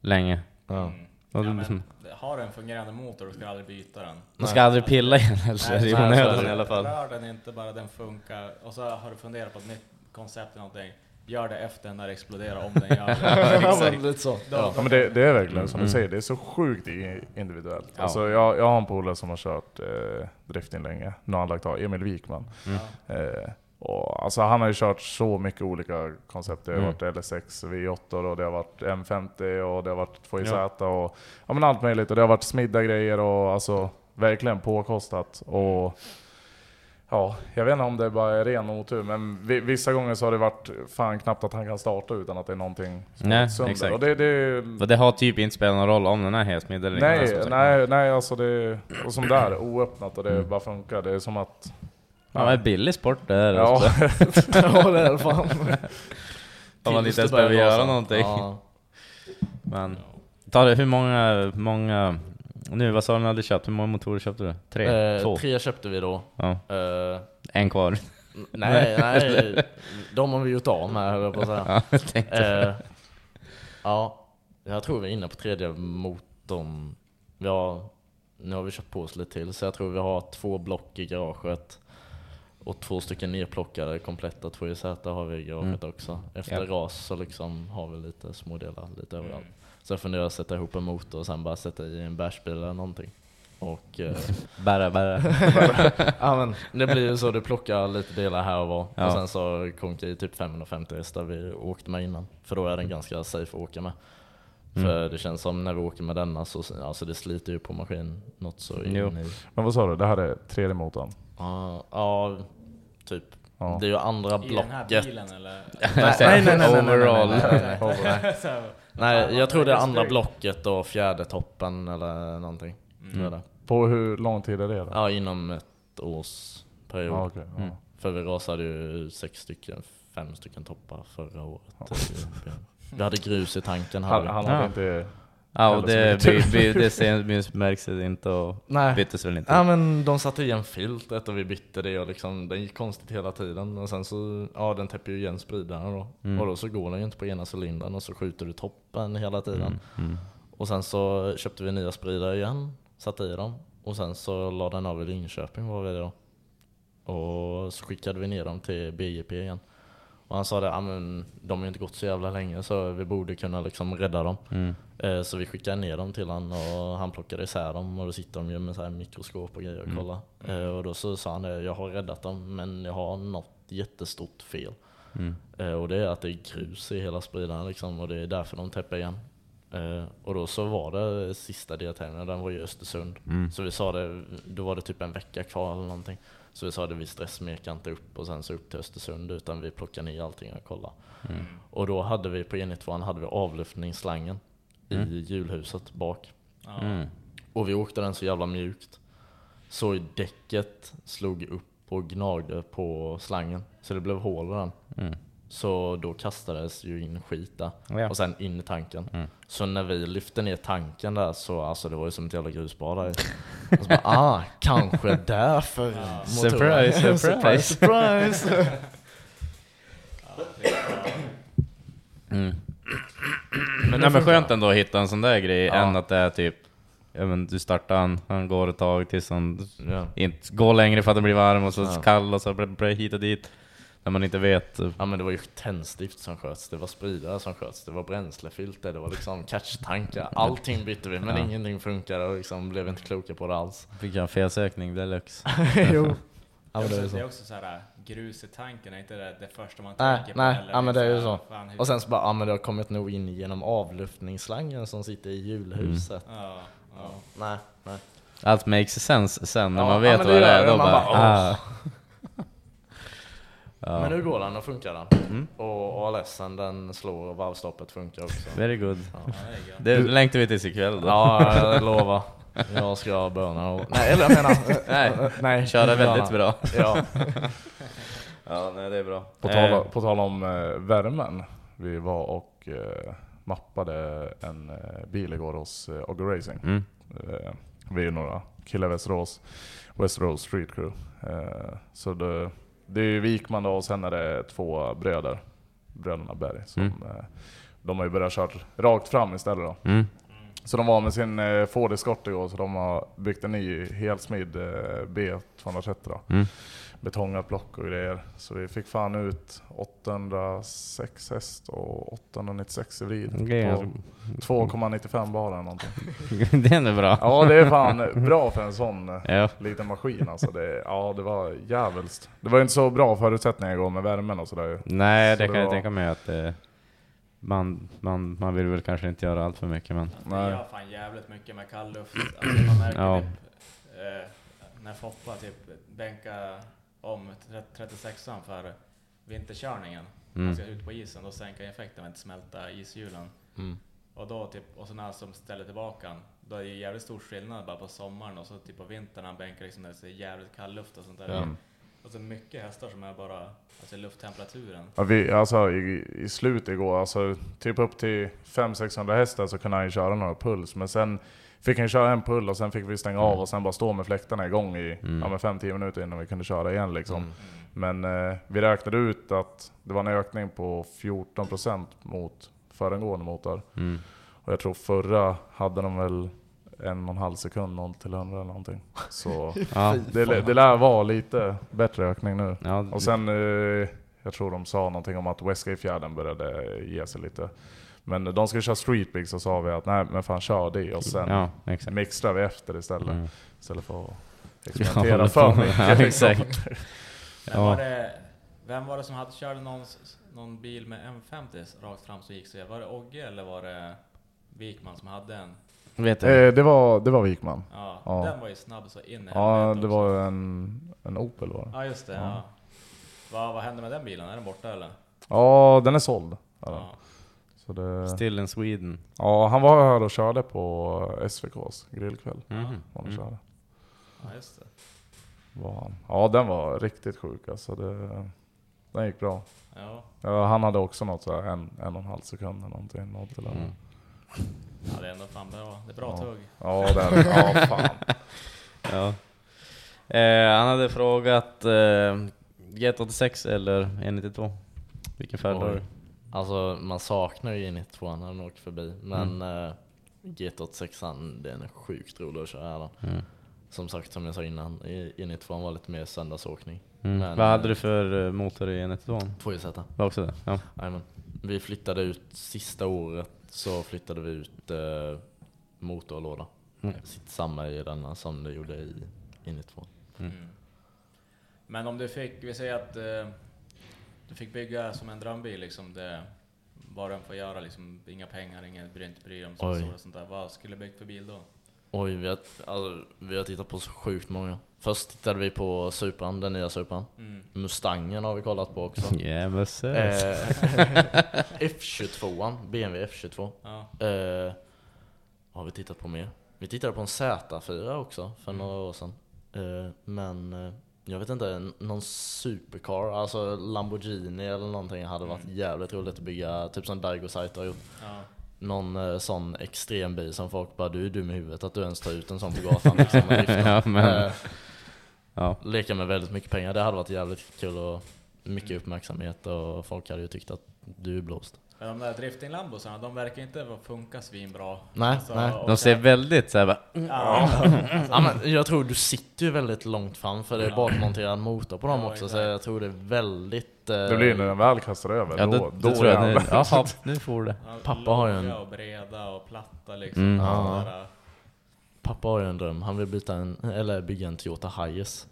A: länge.
D: Ja.
B: Mm.
A: Och
B: Ja,
A: det-
B: men, har du en fungerande motor, du ska aldrig byta den.
A: Man ska aldrig pilla i den heller, i
B: så-
A: onödan i alla fall.
B: Rör den inte, bara den funkar. Och så har du funderat på ett nytt koncept eller någonting. Gör det efter den där exploderar om den gör det.
D: Ja, men lite så.
C: Ja, men det, det är verkligen som
A: Mm.
C: du säger, det är så sjukt i- individuellt.
A: Ja.
C: Alltså jag, jag har en polare som har kört eh, drifting länge, nu har han lagt av, Emil Wikman.
A: Mm.
C: Eh, Och, alltså han har ju kört så mycket olika koncept. Det har
A: Mm.
C: varit LS6, V8 och det har varit M50 och det har varit 2JZ och ja, men allt möjligt. Och det har varit smidda grejer och alltså verkligen påkostat. Och ja, jag vet inte om det bara är ren otur, men vi, vissa gånger så har det varit fan knappt att han kan starta utan att det är någonting som
A: Nej,
C: sönder.
A: exakt.
C: Och det, det,
A: Och det har typ inte spelat någon roll om den är helsmidd eller inte.
C: Nej,
A: som sagt.
C: nej, nej alltså det och som där, oöppnat och det
A: Mm.
C: bara funkar. Det är som att...
A: Ja, det är billig sport det här.
C: Ja.
A: alltså.
D: Ja, det är fan.
A: Om man
D: Tills
A: inte ens behöver göra någonting.
D: Ja.
A: Men, ta det, hur många, många, nu vad sa du när du hade köpt? Hur många motorer köpte du? Tre?
D: Eh,
A: Två?
D: tre köpte vi då.
A: Ja.
D: Eh,
A: En kvar?
D: nej, nej. De har vi gjort av med höll jag på att säga.
A: Ja, jag.
D: Eh, ja, jag tror vi är inne på tredje motorn. Vi har, nu har vi köpt på oss lite till, så jag tror vi har två block i garaget. Och två stycken nerplockade kompletta 2JZ har vi i garaget
A: Mm.
D: också. Efter
A: Ja.
D: ras så liksom har vi lite smådelar lite överallt. Så jag funderar att sätta ihop en motor och sen bara sätta i en bärsbil eller någonting. Och, eh,
A: Bära, bära.
D: ja, men det blir ju så, du plockar lite delar här och var.
A: Ja.
D: Och sen så konkar i typ 550 hästar vi åkte med innan. För då är den ganska safe att åka med.
A: Mm.
D: För det känns som när vi åker med denna så alltså det sliter ju på maskin något så in
A: Jo.
D: i.
C: Men vad sa du, det här är tredje motorn?
D: Ja, ja, typ.
C: Ja.
D: Det är ju andra
B: I den här
D: blocket.
B: bilen eller?
D: Nej, nej, nej, nej, nej, nej, nej, nej, nej, nej. Jag tror det är andra blocket och fjärde toppen eller någonting.
B: Mm.
C: På hur lång tid är det då?
D: Ja, inom ett års period.
C: Okej, ja.
D: Mm. För vi rasade ju sex stycken, fem stycken toppar förra året. Vi hade grus i tanken. Hade
C: Han, han hade
A: Ja.
C: inte...
A: Ja, och det,
C: tur.
A: by, det märks det inte och
D: Nej.
A: byttes väl inte.
D: Ja men de satte igen filtret och vi bytte det och liksom, den gick konstigt hela tiden. Och sen så, ja den täpper ju igen spridaren då.
A: Mm.
D: Och då så går den ju inte på ena cylindern och så skjuter du toppen hela tiden.
A: Mm, mm.
D: Och sen så köpte vi nya spridare igen, satte i dem. Och sen så la den av i Linköping var vi då. Och så skickade vi ner dem till BJP igen. Och han sa det, ah, men de har inte gått så jävla länge så vi borde kunna liksom rädda dem.
A: Mm.
D: Eh, Så vi skickade ner dem till han och han plockade isär dem och då sitter de ju med så här mikroskop och grejer och
A: Mm.
D: kollar. Eh, Och då så sa han det, jag har räddat dem men jag har något jättestort fel.
A: Mm.
D: Eh, Och det är att det är grus i hela spridaren liksom och det är därför de täpper igen. Och då så var det sista deltävlingen, den var i Östersund.
A: Mm.
D: Så vi sa det, då var det typ en vecka kvar eller någonting. Så vi sa det, vi stressmekar inte upp och sen så upp till Östersund utan vi plockar ner allting och kollar.
A: Mm.
D: Och då hade vi på enhetstvåan hade vi avluftningsslangen
A: Mm.
D: i hjulhuset bak.
A: Mm.
D: Och vi åkte den så jävla mjukt. Så i däcket slog upp och gnagde på slangen. Så det blev hål i den. Så då kastades ju in skit där.
A: Ja.
D: Och sen in i tanken.
A: Mm.
D: Så när vi lyfte ner tanken där så alltså det var ju som ett jävla grusbad där. Och så bara, ah, kanske därför motorn-
A: Surprise, surprise.
D: surprise.
A: Mm.
D: Men det
A: Nej, men skönt ändå att hitta en sån där grej
D: Ja.
A: än att det är typ Ja men du startar han, han går ett tag tills han
D: Ja.
A: inte går längre för att det blir varm och så
D: Ja.
A: kall och så blir det hit och dit. När man inte vet.
D: Ja men det var ju tändstift som sköts, det var spridare som sköts, det var bränslefilter, det var liksom catchtankar. Allting bytte vi men
A: Ja.
D: ingenting funkade och liksom blev inte kloka på det alls.
A: Fick jag en felsökning deluxe.
D: jo. Ja,
B: det,
D: är så.
B: det är också så här grus i tanken, är inte det det första man
D: Nej,
B: tänker på?
D: nej,
B: eller
D: ja men det är ju
B: liksom,
D: så.
B: fan,
D: Och sen så bara, ja men det har kommit nog in genom avluftningsslangen som sitter i hjulhuset.
B: Ja, ja.
D: Nej, nej.
A: Allt makes sense sen när
D: Ja,
A: man
D: ja,
A: vet vad
D: det
A: är.
D: det.
A: Då
D: Man
A: bara,
D: bara.
A: Ja.
D: Men nu går den och funkar den.
A: Mm.
D: Och ALSen den slår och varvstoppet funkar också.
A: Very good.
D: Ja.
B: Det är gött.
A: Det längtar vi tills ikväll då.
D: Ja, jag lovar. Jag ska böna och... Nej, eller jag menar...
A: Nej,
D: nej.
A: köra väldigt bra.
D: Ja.
A: ja, nej det är bra.
C: På
A: Eh,
C: tal, på tal om eh, värmen. Vi var och eh, mappade en eh, bil igår hos eh, Oggo Racing.
A: Mm.
C: Eh, vi är några killar i Västerås, Västerås Street Crew. Eh, så det, det är ju Wikman då och sen är det två bröder, bröderna Berg. Som,
A: Mm.
C: eh, de har ju börjat köra rakt fram istället då.
A: Mm.
C: Så de var med sin eh, Ford Escort igår, så de har byggt en ny helsmidd eh, B230 då.
A: Mm.
C: Betongat block och grejer. Så vi fick fan ut 806 häst och 896 i vrid
A: Det är
C: på 2,95 bar eller någonting.
A: det är ändå bra.
C: Ja det är fan bra för en sån eh,
A: Ja.
C: liten maskin alltså. Det, ja det var jävligt. Det var inte så bra förutsättningar igår med värmen och sådär ju.
A: Nej,
C: Så
A: det kan jag
C: var-
A: tänka mig att eh, man, man, man vill väl kanske inte göra allt för mycket men...
B: Vi gör fan jävligt mycket med kall luft. Alltså man märker
A: Ja.
B: typ, eh, när Foppa typ bänkar om 36an för vinterkörningen.
A: Mm.
B: Man ska ut på isen, då sänker effekten med att inte smälta ishjulen.
D: Mm.
B: Och då typ, och så när han som ställer tillbaka han, då är det jävligt stor skillnad bara på sommaren och så typ på vintern han bänkar liksom när det är jävligt kall luft och sånt där.
C: Mm.
B: Alltså mycket hästar som är bara, alltså lufttemperaturen.
C: Ja, vi, alltså i, i slutet igår, alltså typ upp till 500-600 hästar så kunde han ju köra några puls. Men sen fick han köra en pull och sen fick vi stänga av och sen bara stå med fläktarna igång i
A: Mm.
C: ja, men 5-10 minuter innan vi kunde köra igen liksom.
D: Mm.
C: Men eh, vi räknade ut att det var en ökning på 14% mot föregående motor.
A: Mm.
C: Och jag tror förra hade de väl en och en halv sekund någon till 100 eller någonting. Så
A: Ja.
C: det, det lär vara lite bättre ökning nu.
A: Ja,
C: Och sen, eh, jag tror de sa någonting om att Westgate-fjärden började ge sig lite. Men de skulle köra Street Big så sa vi att nej men fan kör det och sen
A: Ja, exakt.
C: mixtrar vi efter istället.
A: Mm.
C: Istället för att
A: Ja,
C: experimentera
A: hålla
C: för
A: på.
C: mycket.
A: Ja,
C: liksom.
A: exakt.
B: Vem, var
A: Ja.
B: det, vem var det som hade, körde någon, någon bil med M50 rakt fram så gick så Var det Ogge eller var det Wikman som hade en?
A: Vet?
C: Eh, det, var, det var Wikman.
B: Ja,
C: Ja.
B: den var ju snabb så in i
C: Ja, det var en, en Opel var det.
B: Ja just det,
C: Ja.
B: ja. Vad, vad hände med den bilen? Är den borta eller?
C: Ja, den är såld. Ja.
B: Ja.
C: Så det,
A: Still in Sweden.
C: ja, han var här och körde på SVKs grillkväll.
A: Mhm.
C: Var han
A: Mm.
C: körde.
B: Ja just det.
C: Var han. Ja, den var riktigt sjuk alltså. Det, den gick bra.
B: Ja.
C: Ja, han hade också något så här en, en och en halv sekund eller någonting. Något eller
A: Mm.
B: Ja, det är ändå fan bra. Det är bra
C: Ja.
B: tugg.
C: Ja, det är det. Ja, fan.
A: Ja. Eh, han hade frågat eh, G86 eller E92? Vilken färg har
D: Oj.
A: du?
D: Alltså man saknar ju E92 när den åker förbi. Men eh, GT86 den är sjukt rolig att köra.
A: Mm.
D: Som sagt, som jag sa innan, i- E92 var lite mer söndagsåkning.
A: Mm.
D: Men,
A: Vad hade
D: eh,
A: du för eh, motor i E92?
D: Två Z.
A: Var också det? Ja.
D: Vi flyttade ut, sista året så flyttade vi ut eh, motor och låda.
A: Mm.
D: Sitter samma i denna som det gjorde i E92.
A: Mm.
B: Mm. Men om du fick, vi säger att eh, du fick bygga som en drömbil liksom, det, vad den får göra liksom, inga pengar, inget bryr inte bry dig om och sånt där. Vad skulle du byggt för bil då?
D: Oj, vi har, alltså, vi har tittat på så sjukt många. Först tittade vi på Supran, den nya Supran.
B: Mm.
D: Mustangen har vi kollat på också.
A: Yeah, mösses.
D: Eh, F22, BMW F22.
B: Ja.
D: Eh, har vi tittat på mer? Vi tittade på en Z4 också för några år sedan. Eh, men eh, jag vet inte, någon supercar, alltså Lamborghini eller någonting hade varit jävligt roligt att bygga, typ som Daigo Saito har gjort.
B: Ja.
D: Någon eh, sån extrem bil som folk bara, du är dum i huvudet att du ens tar ut en sån på gatan liksom, och driftar."
A: Ja, men-
D: Eh,
A: Ja.
D: Leka med väldigt mycket pengar, det hade varit jävligt kul och mycket uppmärksamhet och folk hade ju tyckt att du är blåst.
B: Men de där drifting-lambosarna, de verkar inte funka svinbra.
D: Nej,
B: Alltså,
D: nej.
A: De ser
B: sen-
A: väldigt såhär bara...
B: Ja.
D: ja, men jag tror du sitter ju väldigt långt fram för det är bakmonterad motor på dem
B: Ja,
D: också
B: exakt.
D: så jag tror det är väldigt...
C: Det blir när den väl kastar över.
A: Ja,
C: då,
A: då,
C: då
A: tror jag nu, jaha, nu får det.
B: Ja,
D: Pappa har ju en-
B: och breda och platta liksom.
A: Mm.
D: Ja. Pappa har ju en dröm, han vill byta en, eller bygga en Toyota Hiace.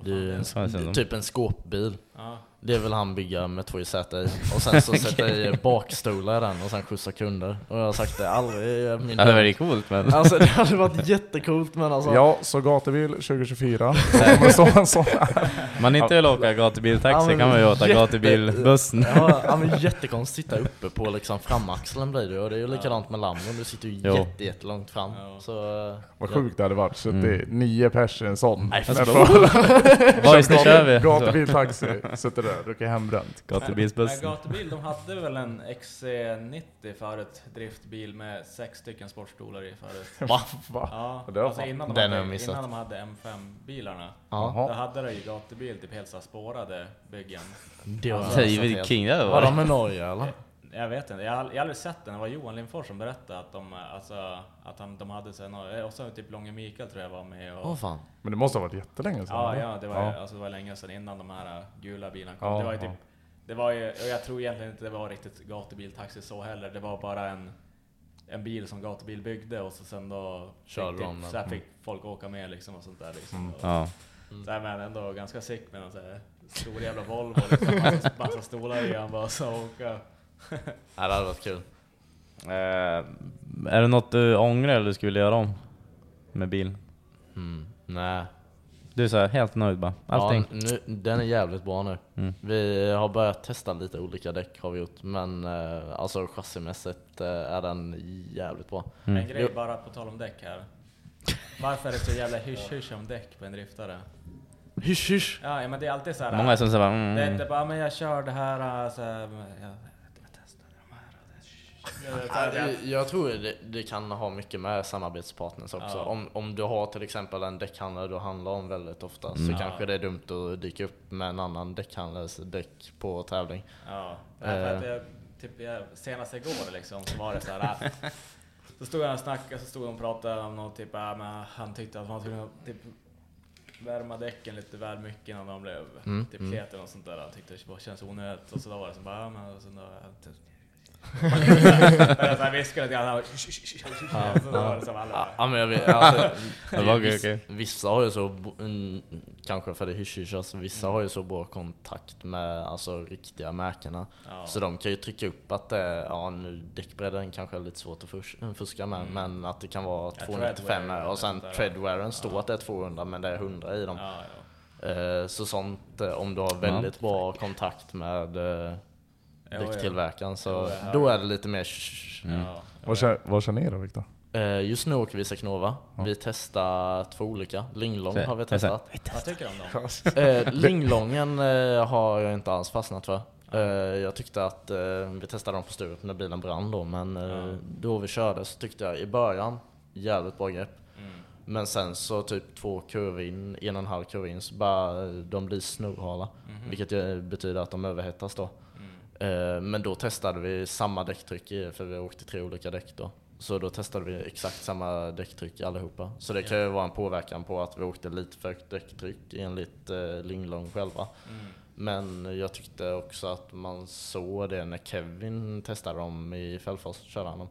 D: Det är ju en, typ en skåpbil.
B: Ja.
D: Det vill han bygga med två säten i. Och sen så sätta i bakstolar i den och sen skjutsa kunder. Och jag har sagt det aldrig i min
A: Ja, det var ju coolt men...
D: Alltså det hade varit jättekult men alltså...
C: Ja, så gatubil 2024. Då kommer stå en sån här.
A: Man inte vill åka gatubiltaxi
D: men
A: kan man ju åka
D: jätte-
A: gatubilbussen.
D: Ja, ja men jättekonstigt sitta uppe på liksom framaxeln blir det. Och det är ju likadant med Lambon, du sitter ju
A: Jo.
D: jätte, jättelångt fram.
B: Ja.
D: Så, eh,
C: Vad
D: ja.
C: sjukt det hade varit. Så
A: Mm.
C: det är nio pers i en sån.
D: Nej,
A: Boys, nu kör vi!
C: Gatubil, taxi, sitter där, dricker hembränt.
B: Men
A: Gatubilsbussen.
B: gatubil, de hade väl en XC90 förut, driftbil med sex stycken sportstolar i förut.
D: Va?
C: Va?
B: Ja,
C: Det
B: alltså innan de,
D: Den
B: hade, innan de hade M5-bilarna.
D: Ja.
B: Då hade de ju gatubil, typ helt så här spårade byggen.
D: Det var
B: Alltså,
A: ju king det
D: Var
A: var.
D: de med Norge eller?
B: Jag vet inte, jag har, jag har aldrig sett den. Det var Johan Lindfors som berättade att de, alltså, att han, de hade sen, och så typ Långe Mikael tror jag var med och...
D: Åh fan.
C: Men det måste ha varit jättelänge sedan?
B: Ja,
C: eller?
B: ja, det var,
C: ja.
B: Alltså, det var länge sedan innan de här äh, gula bilarna kom.
C: Ja,
B: det var ju
C: ja.
B: typ, det var ju, och jag tror egentligen inte det var riktigt gatubiltaxi så heller. Det var bara en, en bil som gatubil byggde och så sen då
D: Körde
B: fick, typ, så här
D: Mm.
B: fick folk åka med liksom och sånt där liksom.
C: Mm.
B: Och,
A: Ja.
B: Så här, men ändå ganska sick med en stor jävla Volvo liksom, massa, massa stolar i han bara så åka.
D: Ja, det hade varit kul.
A: Eh, är det något du ångrar eller skulle vilja göra om? Med bil?
D: Mm. Nej.
A: Du är så här, helt nöjd bara? Allting?
D: Ja, nu, den är jävligt bra nu.
A: Mm.
D: Vi har börjat testa lite olika däck har vi gjort, men eh, alltså chassimässigt eh, är den jävligt bra.
A: Mm.
B: En grej bara på tal om däck här. Varför är det så jävla hysch-hysch om däck på en driftare?
D: Hysch hysch!
B: Ja, men det är alltid så här.
A: Många som säger mm,
B: Det är
A: mm.
B: inte bara, men jag kör det här, så här, men jag, jag testar de här. och det- så här,
D: Ja,
B: jag-
D: tror det, det kan ha mycket med samarbetspartners också.
B: Ja.
D: Om, om du har till exempel en däckhandlare du handlar om väldigt ofta
A: Mm.
D: så
B: Ja.
D: kanske det är dumt att dyka upp med en annan däckhandlares däck på tävling.
B: Ja,
D: Eh.
B: jag, typ, jag, senast igår liksom så var det så här. äh, Så stod jag och snackade, så stod de och pratade om något typ, äh, men han tyckte att man skulle typ värma däcken lite väl mycket innan de blev
D: Mm,
B: typ
D: mm.
B: och sånt där. Han tyckte det bara känns onödigt. Och så då var det som bara, ja, men och så då, jag typ- här viskade lite grann, han bara, så då var det som alla
D: Ja,
B: bara,
D: ja, men jag vet, alltså, viss,
A: okej.
D: Vissa har ju så, mm, kanske för det hysch alltså, vissa har ju så bra kontakt med alltså, riktiga märkena.
B: Ja.
D: Så de kan ju trycka upp att det, ja nu däckbredden kanske är lite svårt att fus- fuska med, men att det kan vara
B: Ja,
D: 295
B: treadwear
D: och sen treadwearen står att det är 200 men det är 100 i dem.
B: ja, ja.
D: Eh, Så sånt, eh, om du har väldigt bra kontakt med eh,
B: ja.
D: Däcktillverkaren så
B: ja.
D: då är det lite mer
A: Mm.
B: Ja,
C: Vad kör, vad kör ni då Viktor?
D: Eh, Just nu åker vi Secnova. Vi testar två olika. Linglong har vi testat.
B: Vad tycker du om dem?
D: Eh, Linglongen eh, har jag inte alls fastnat för. Jag tyckte att vi testade dem på Sturup när bilen brann då, men eh, då vi körde så tyckte jag i början jävligt bra grepp.
B: Mm.
D: Men sen så typ två kurvor in, en och en halv kurva in, så bara de blir snorhala. Vilket ju betyder att de överhettas då. Eh, Men då testade vi samma däcktryck i, för vi åkte tre olika däck då. Så då testade vi exakt samma däcktryck allihopa. Så det kan ju vara en påverkan på att vi åkte lite för högt däcktryck enligt eh, Linglong själva. Men jag tyckte också att man såg det när Kevin testade dem i Fällfors, körde han dem.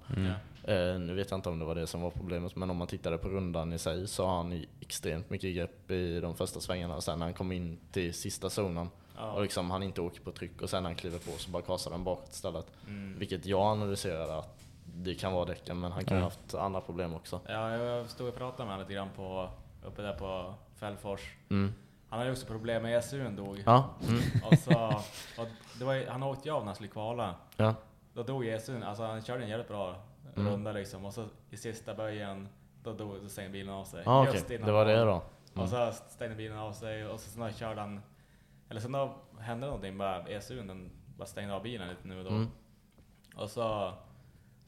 D: Eh, nu vet jag inte om det var det som var problemet, men om man tittade på rundan i sig så har han extremt mycket grepp i de första svängarna och sen när han kom in till sista zonen
B: Ja.
D: och liksom han inte åker på tryck och sen när han kliver på så bara kasar den bakåt istället.
B: Mm.
D: Vilket jag analyserade att det kan vara däcken, men han kan ju ha haft andra problem också.
B: Ja, jag stod och pratade med honom lite grann på, uppe där på Fällfors.
D: Mm.
B: Han hade ju också problem med SUn dog.
D: Ja. Mm.
B: Och så, och det var han åkte ju av när han skulle kvala.
D: Ja.
B: Då dog SUn, alltså han körde en jävligt bra
D: Mm.
B: runda liksom. Och så i sista böjen, då, dog, då stängde bilen av sig.
D: Ah,
B: innan
D: Det var det då. Mm.
B: Och så stängde bilen av sig och så sen körde han, eller sen då hände någonting bara, ESUn den bara stängde av bilen lite nu och då.
D: Mm.
B: Och så,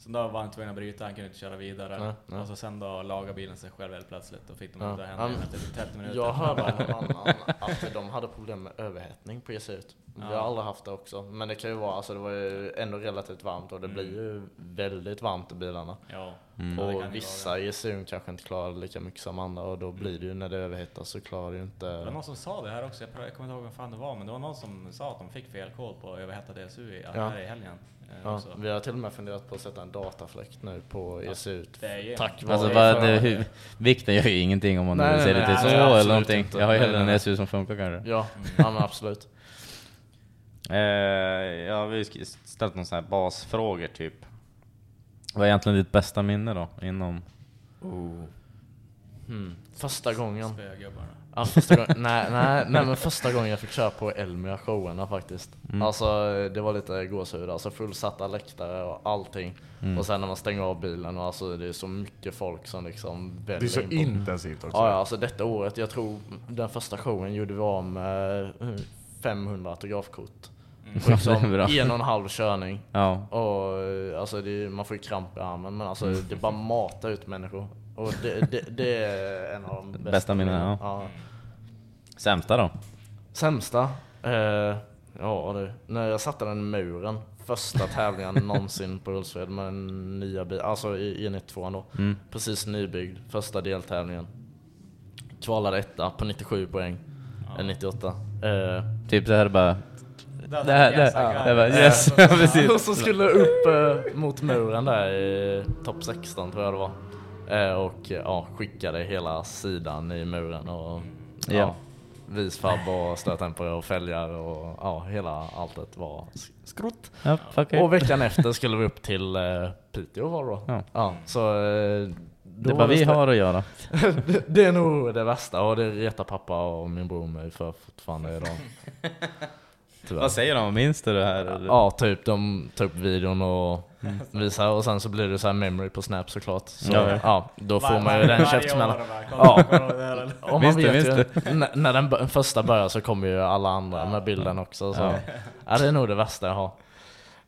B: så då var han tvungen att bryta, han kunde inte köra vidare.
D: Nej, nej.
B: Och så sen då lagade bilen sig själv helt plötsligt och fick de
D: Ja. Ja,
B: igen
D: men
B: efter 30 minuter.
D: Jag hörde av någon annan att de hade problem med överhettning på ECU. Vi har
B: Ja.
D: aldrig haft det också. Men det kan ju vara, alltså det var ju ändå relativt varmt och det blir ju väldigt varmt i bilarna.
B: Ja.
A: Mm.
B: Ja,
D: Och
B: ju
D: vissa i ECU kanske inte klarar lika mycket som andra och då blir det ju när det överhettas så klarar det ju
B: Det var
D: inte...
B: någon som sa det här också, jag, kommer inte ihåg vem fan det var, men det var någon som sa att de fick fel kol på överhettad
D: Ja.
B: här i helgen. Eh,
D: Ja, vi har till och med funderat på att sätta en datafläkt nu på ECU.
B: det är ju-
D: Tack vare...
A: Alltså vad, det, hur, vikten gör ju ingenting om man
D: Nej,
A: ser
D: nej,
A: lite
D: nej,
A: så
D: nej,
A: eller
D: absolut
A: någonting.
D: inte.
A: Jag har ju hellre en
D: nej.
A: SU som funkar kanske.
D: Ja, ja men absolut.
A: Eh, ja, vi har ställt några sådana här basfrågor typ. Vad är egentligen ditt bästa minne då? Inom...
D: Hmm. Första gången.
B: Spögubbarna.
D: Ja, första gången, nej, nej, nej men första gången jag fick köra på Elmia showerna faktiskt.
A: Mm.
D: Alltså det var lite gåshud, alltså fullsatta läktare och allting.
A: Mm.
D: Och sen när man stänger av bilen och alltså det är så mycket folk som liksom
C: Det är så
D: in
C: intensivt också.
D: Ja, ja, alltså detta året, jag tror den första showen gjorde vi av med eh, 500 autografkort.
A: Mm.
D: Liksom en och en halv körning.
A: Ja.
D: Och eh, alltså det, man får ju kramp i armen men alltså det bara matar ut människor. Och det, det, det är en av de bästa,
A: Bästa minnena, ja.
D: ja.
A: Sämsta då?
D: Sämsta? Eh, Ja du, när jag satte den i muren, första tävlingen någonsin på Hultsfred med en nya bil, alltså i E92 då.
A: Mm.
D: Precis nybyggd, första deltävlingen. Kvalade etta på 97 poäng, eller 98. Eh,
A: Typ det här är bara...
B: Där-
A: Det här,
B: yes,
A: det, här- det
B: it.
A: yes, ja, precis.
D: och så skulle jag upp eh, mot muren där i topp 16 tror jag det var. Eh, och ja, skickade hela sidan i muren och ja.
A: Ja.
D: visfabb och stötdämpare och fälgar och ja, hela alltet var sk- skrot.
A: Ja.
D: Och veckan efter skulle vi upp till eh, Piteå var det då.
A: Ja.
D: Ja, så eh, då
A: Det är
D: var
A: bara vi har att göra.
D: det, det är nog det värsta och det retar pappa och min bror mig för fortfarande idag. Tyvärr.
A: Vad säger de? Minns du det här? eller?
D: Ja, typ de tar upp videon och visar och sen så blir det så här memory på Snap såklart. Så,
A: Ja,
D: ja, då får
B: Var-
D: man ju
B: var-
D: den
B: bara,
D: Ja, och man vet ju, när, den första börjar så kommer ju alla andra med bilden också. Så.
A: Ja.
D: Ja. det är nog det värsta jag har.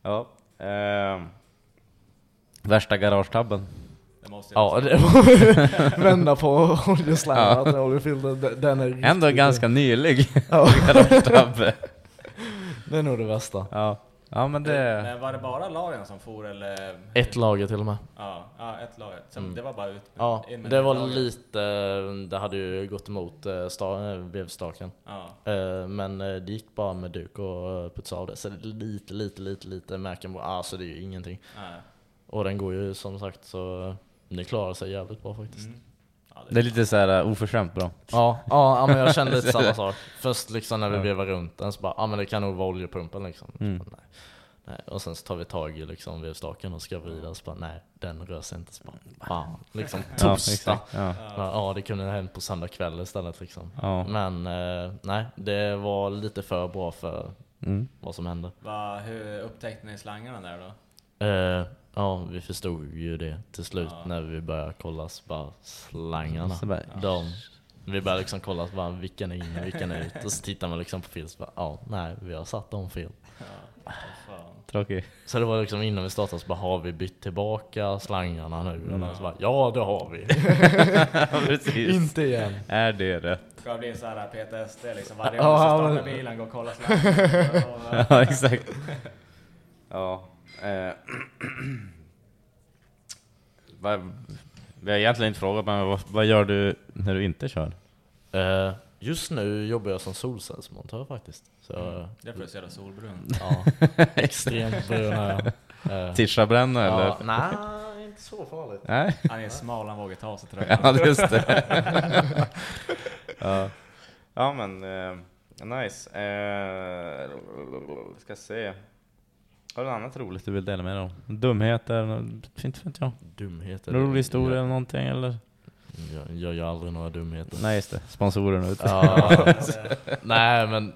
A: Ja. ehm. värsta garagetabben?
D: Ja, det vända på
A: Ja.
D: till oljefiltern. Den- är riktigt-
A: Ändå ganska nylig
D: Ja. Det är nog det värsta.
A: Ja. Ja, men det...
B: Men var det bara lagen som for eller?
D: Ett lager till och med.
B: Ja, ja ett lag. Sen,
D: Mm.
B: Det var bara ut
D: Ja, det var
B: laget.
D: lite, det hade ju gått emot eh, eh, vevstaken.
B: Ja.
D: Eh, Men eh, det gick bara med duk och putsa av det. Så det är lite, lite, lite, lite märken. Alltså det är ju ingenting.
B: Nej.
D: Och den går ju som sagt så ni klarar sig jävligt bra faktiskt.
B: Mm.
A: Det är lite så här uh, oförskämt bra.
D: Ja, ja, ja, men jag kände lite samma sak. Först liksom när vi vevade runt den så bara, ja men det kan nog vara oljepumpen liksom.
A: Mm.
D: Så Nej. Nej. Och sen så tar vi tag i liksom vevstaken och ska vrida och så bara, nej den rör sig inte. Så bara, fan, liksom torsdag.
A: Ja.
D: Ja. ja det kunde ha hänt på söndag kväll istället liksom.
A: Ja.
D: Men eh, nej, det var lite för bra för
A: Mm.
D: vad som hände.
B: Va, hur upptäckte ni slangarna där då?
D: Eh, ja, vi förstod ju det till slut
B: Ja.
D: när vi började kolla bara slangarna.
A: Så bara,
D: De, vi började liksom kolla bara, vilken är inne, vilken är ut. Och så tittar man liksom på fel så bara, ja, nej, vi har satt dem fel.
B: Ja, vad fan.
A: Tråkig.
D: Så det var liksom innan vi startade så bara, har vi bytt tillbaka slangarna nu?
A: Mm.
D: Och så bara, ja det har vi.
A: Ja, precis.
D: Inte igen.
A: Är det rätt?
B: Ska det bli en sån här PTSD liksom? Varje
D: Ja,
B: gång så
D: men-
B: startar bilen, går och kollar slangarna.
A: Ja, exakt. Ja. Eh. vad, vi har egentligen inte frågat, men vad, vad gör du när du inte kör?
D: Eh, just nu jobbar jag som solcellsmontör faktiskt. Så,
B: Därför är du så jävla solbrun.
D: ja, extremt brun är jag. Eh,
A: Tischabränna eller?
D: ja, nej, inte så farligt.
A: Nej?
B: Han är smal, han vågar ta sig tror jag.
A: Ja, just det. ja. ja, men eh, nice. Eh, ska se. Har du något annat roligt du vill dela med dig om? Dumheter? Inte vet jag.
D: Dumheter.
A: Rolig historia eller någonting eller?
D: jag, gör aldrig några dumheter.
A: Nej just det, sponsorerna ute.
D: Ja, nej men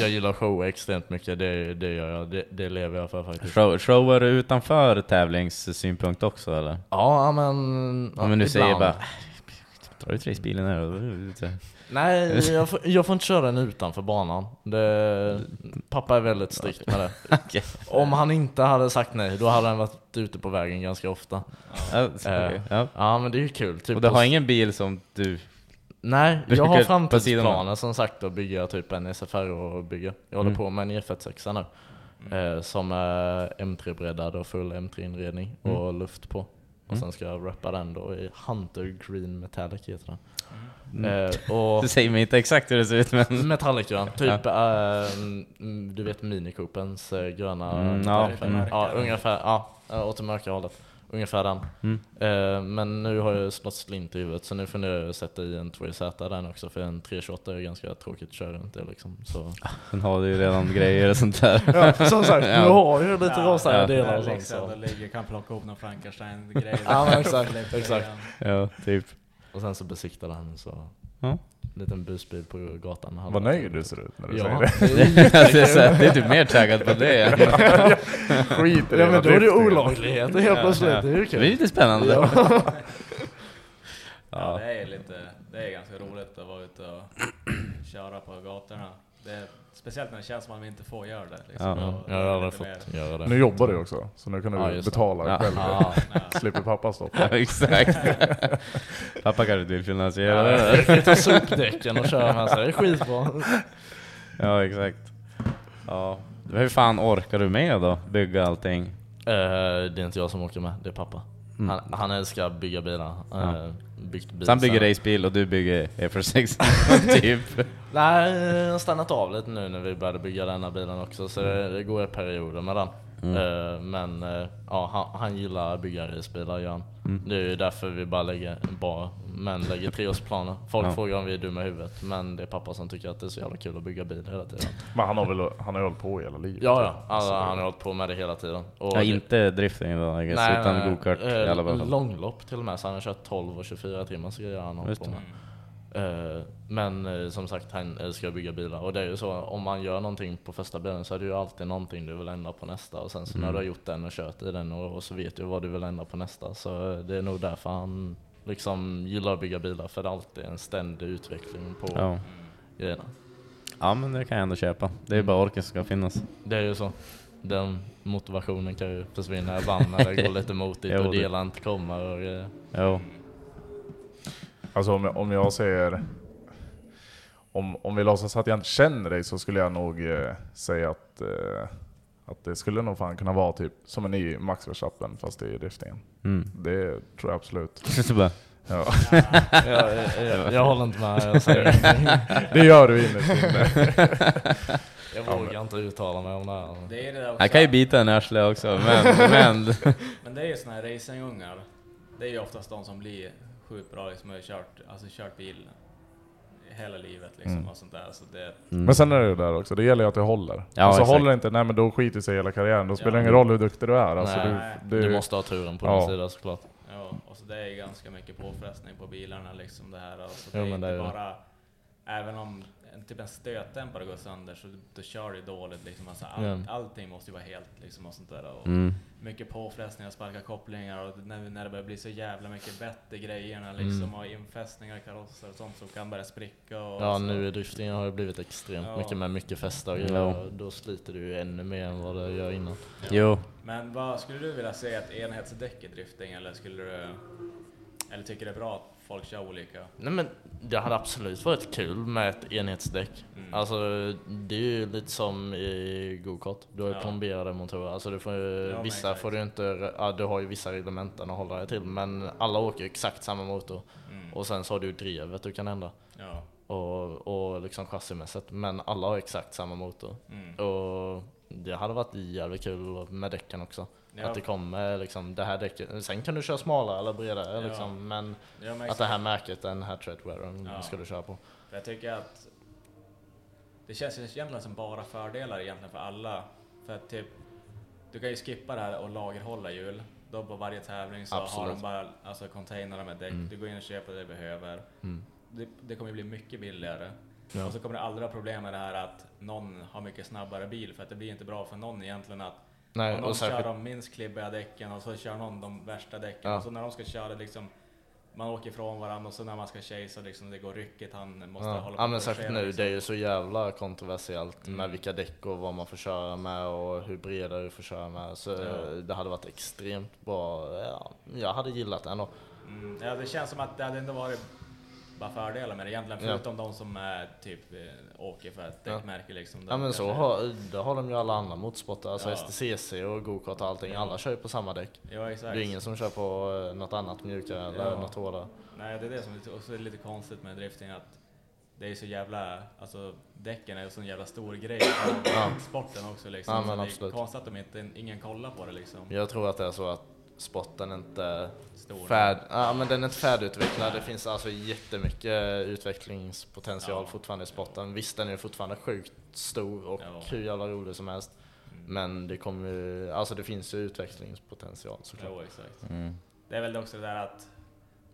D: jag gillar show extremt mycket, det, det gör jag, det, det lever jag för faktiskt.
A: Show, showar du utanför tävlingssynpunkt också eller?
D: Ja men...
A: Vi nu säger
D: ibland.
A: bara Dra ut racebilen här.
D: Nej, jag får, jag får inte köra den utanför banan. Det, pappa är väldigt strikt med det.
A: Okej.
D: Om han inte hade sagt nej, då hade han varit ute på vägen ganska ofta.
A: Ja, så-
D: Eh,
A: ja.
D: ja men det är ju kul. Typ
A: Och du har ingen bil som du...
D: Nej, jag har framtidsplaner som sagt att bygga typ en SFR och bygga. Jag håller
A: Mm.
D: på med en E46 nu. Eh, som är M3-breddad och full M3-inredning
A: Mm.
D: och luft på. Och
A: Mm.
D: sen ska jag rappa den då i Hunter Green Metallic heter den.
A: Mm.
D: Eh, och
A: Du säger mig inte exakt hur det ser ut men...
D: Metallic grön, typ eh, mm, du vet Mini Coopens eh, gröna
A: Mm, ja, mm.
D: ja, ungefär, ja, eh, åt det mörka hållet. Ungefär den.
A: Mm.
D: Eh, men nu har jag slått slint i huvudet så nu funderar jag att sätta i en 2JZ den också för en 328 är ganska tråkigt att köra runt det liksom. Så.
A: Sen har du ju redan grejer och sånt där.
D: Ja, som sagt, du har ju lite
B: Ja,
D: rosiga
A: ja.
D: delar och sånt.
B: liksom,
D: Så.
B: ligger, kan plocka ihop någon Frankenstein-grej.
D: Ja, men exakt, exakt.
A: Ja, typ.
D: Och sen så besiktar den så.
A: Ja.
D: Liten busbil på gatan.
C: Vad nöjd du ser ut när du
D: Ja.
C: säger det.
A: det, är så här, det är typ mer taggad på det.
C: Skit i
D: Ja men då är det
C: driftingen.
D: olagligheter helt plötsligt, det är ju
A: Det är
D: kul.
A: lite spännande.
D: Ja.
B: Ja, det är lite, det är ganska roligt att vara ute och köra på gatorna. Det är, speciellt när det känns som att man inte får göra det. Liksom.
A: Ja.
D: Jag har aldrig
B: lite mer-
D: fått göra det.
C: Nu jobbar du också, så nu kan du
D: Ja,
C: betala
A: Ja.
C: själv.
D: Ja.
C: Slipper pappa stoppa.
A: Ja, exakt. Pappa kanske vill finansiera
D: Ja,
A: det.
D: jag tar sopdäcken och kör med sig, det är skitbra.
A: Ja, exakt. Ja. Hur fan orkar du med då? Bygga allting?
D: Eh, det är inte jag som åker med, det är pappa.
A: Mm.
D: Han, han älskar att bygga bilar.
A: Ja.
D: Byggt bil
A: Så han bygger racebil och du bygger E46 typ?
D: Nej, jag har stannat av lite nu när vi började bygga denna bilen också, så det, det går i perioder med den.
A: Mm.
D: Eh, men eh, ja, han, han gillar att bygga racebilar, gör han.
A: Mm.
D: Det är ju därför vi bara lägger, bara, men lägger treårsplaner. Folk
C: Ja.
D: frågar om vi är dumma i huvudet, men det är pappa som tycker att det är så jävla kul att bygga bil hela tiden.
C: Men han har väl han har hållit på hela livet?
D: Ja, ja. Alltså,
C: Så-
D: han har hållit på med det hela tiden. Och
A: Ja,
D: det-
A: inte drifting då, I guess,
D: Nej,
A: utan go-kart
D: eh,
A: i alla fall.
D: Långlopp till och med, så han har kört 12 och 24 timmar så grejer han hållit på
A: det.
D: med. Eh, Men eh, som sagt, han älskar att bygga bilar. Och det är ju så, om man gör någonting på första bilen så är det ju alltid någonting du vill ändra på nästa. Och sen så när
A: Mm.
D: du har gjort den och kört i den och, och så vet du vad du vill ändra på nästa. Så eh, det är nog därför han liksom gillar att bygga bilar, för det är alltid en ständig utveckling på
A: Ja.
D: grejerna.
A: Ja men det kan jag ändå köpa. Det är ju bara orken som ska finnas.
D: Det är ju så. Den motivationen kan ju försvinna ibland när det går lite motigt och delar inte kommer och grejer.
C: Alltså om jag, om jag säger... Om, om vi låtsas att jag inte känner dig så skulle jag nog eh, säga att, eh, att det skulle nog fan kunna vara typ som en ny Max Verstappen fast i driftingen.
A: Mm.
C: Det tror jag absolut.
A: Så bara-
C: Ja.
D: Jag- jag- jag- håller inte med, jag säger
C: det gör du innerst inne.
D: Jag
C: Ja,
D: vågar
C: men-
D: inte uttala mig om det här.
B: Det är det också.
A: Han kan ju bita en arsle också, men... men
B: Men det är ju såna här racingungar. Det är ju oftast de som blir sjukt bra liksom, och har kört, alltså, kört bil hela livet liksom
C: Mm.
B: och sånt där. Så det,
C: Men sen är det ju där också, det gäller ju att det håller.
A: Ja,
C: alltså
A: exakt.
C: håller det inte, nej men då skiter sig hela karriären. Då spelar det
B: Ja.
C: ingen roll hur duktig du är. Alltså,
D: Nej,
C: du,
D: du måste ha turen på din sida såklart.
B: Ja, och så det är ju ganska mycket påfrestning på bilarna liksom det här. Alltså, det
D: Jo,
B: är
D: men
B: inte
D: det är det.
B: bara, även om en, typ en stötdämpare går sönder så då kör du dåligt liksom. Alltså, all,
D: Ja.
B: Allting måste ju vara helt liksom och sånt där. Och
A: Mm.
B: Mycket påfrestningar, sparka kopplingar och när, när det börjar bli så jävla mycket bett i grejerna liksom
D: Mm.
B: och infästningar i karosser och sånt som kan börja spricka och
D: Ja,
B: så.
D: nu i driftingen har det blivit extremt
B: Ja.
D: mycket med mycket fästa och
A: Ja.
D: grejer. Då sliter du ju ännu mer än vad det gör innan.
A: Jo.
B: Men vad skulle du vilja se ett enhetsdäck i drifting eller skulle du eller tycker det är bra att folk kör olika?
D: Nej men det hade absolut varit kul med ett enhetsdäck.
B: Mm.
D: Alltså det är ju lite som i go-kart. Du har ju
B: Ja.
D: plomberade motorer. Alltså du får ju,
B: Ja,
D: vissa
B: exakt.
D: får du inte, ja, du har ju vissa reglementen att hålla dig till. Men alla åker ju exakt samma motor.
B: Mm.
D: Och sen så har du ju drevet du kan ändra.
B: Ja.
D: Och, och liksom chassimässigt. Men alla har exakt samma motor.
B: Mm.
D: Och det hade varit jävligt kul med däcken också.
B: Ja.
D: Att det kommer liksom det här däcket. Sen kan du köra smalare eller bredare
B: Ja.
D: liksom. Men, att det här märket, den här treadwearen
B: Ja.
D: ska du köra på.
B: Jag tycker att det känns egentligen som bara fördelar egentligen för alla. För att typ, du kan ju skippa det här och lagerhålla hjul. Då på varje tävling så har
D: Absolut.
B: de bara alltså, containrar med däck.
D: Mm.
B: Du går in och köper det du behöver.
D: Mm.
B: Det, det kommer bli mycket billigare.
D: Ja.
B: Och så kommer det aldrig ha problem med det här att någon har mycket snabbare bil. För att det blir inte bra för någon egentligen att
D: Nej,
B: om någon
D: och särskilt-
B: kör de minst klibbiga däcken och så kör någon de värsta däcken.
D: Ja.
B: Och så när de ska köra liksom man åker ifrån varandra och så när man ska chasa liksom det går ryckigt, han måste
D: Ja,
B: hålla på
D: ja men
B: och
D: särskilt nu,
B: liksom.
D: det är ju så jävla kontroversiellt med
B: Mm.
D: vilka däck och vad man får köra med och hur breda du får köra med. Så
B: Ja.
D: det hade varit extremt bra. Ja, jag hade gillat det ändå.
B: Mm, ja, det känns som att det hade ändå varit bara fördelar med det egentligen,
D: Ja.
B: förutom de som är typ eh, åker för ett
D: Ja.
B: däckmärke liksom.
D: Ja men så har, det har de ju alla andra motorsporter, alltså
B: Ja.
D: STCC och gokart och allting.
B: Ja.
D: Alla kör ju på samma däck.
B: Ja, exakt.
D: Det är ingen som kör på eh, något annat mjukare eller
B: Ja.
D: något hårdare.
B: Nej, det är det som också är lite konstigt med drifting, att det är så jävla, alltså däcken är ju så en jävla stor grej
D: Ja.
B: sporten också liksom.
D: Ja,
B: så
D: men
B: det är
D: absolut.
B: konstigt att de inte, ingen kollar på det liksom.
D: Jag tror att det är så att sporten inte
B: Stor.
D: färd, ja, men den är inte färdigutvecklad. Det finns alltså jättemycket utvecklingspotential
B: Ja.
D: fortfarande i sporten. Visst, den är fortfarande sjukt stor och
B: Ja.
D: hur jävla rolig som helst. Men det kommer ju, alltså det finns ju utvecklingspotential såklart.
B: Jo, exakt.
A: Mm.
B: Det är väl också det där att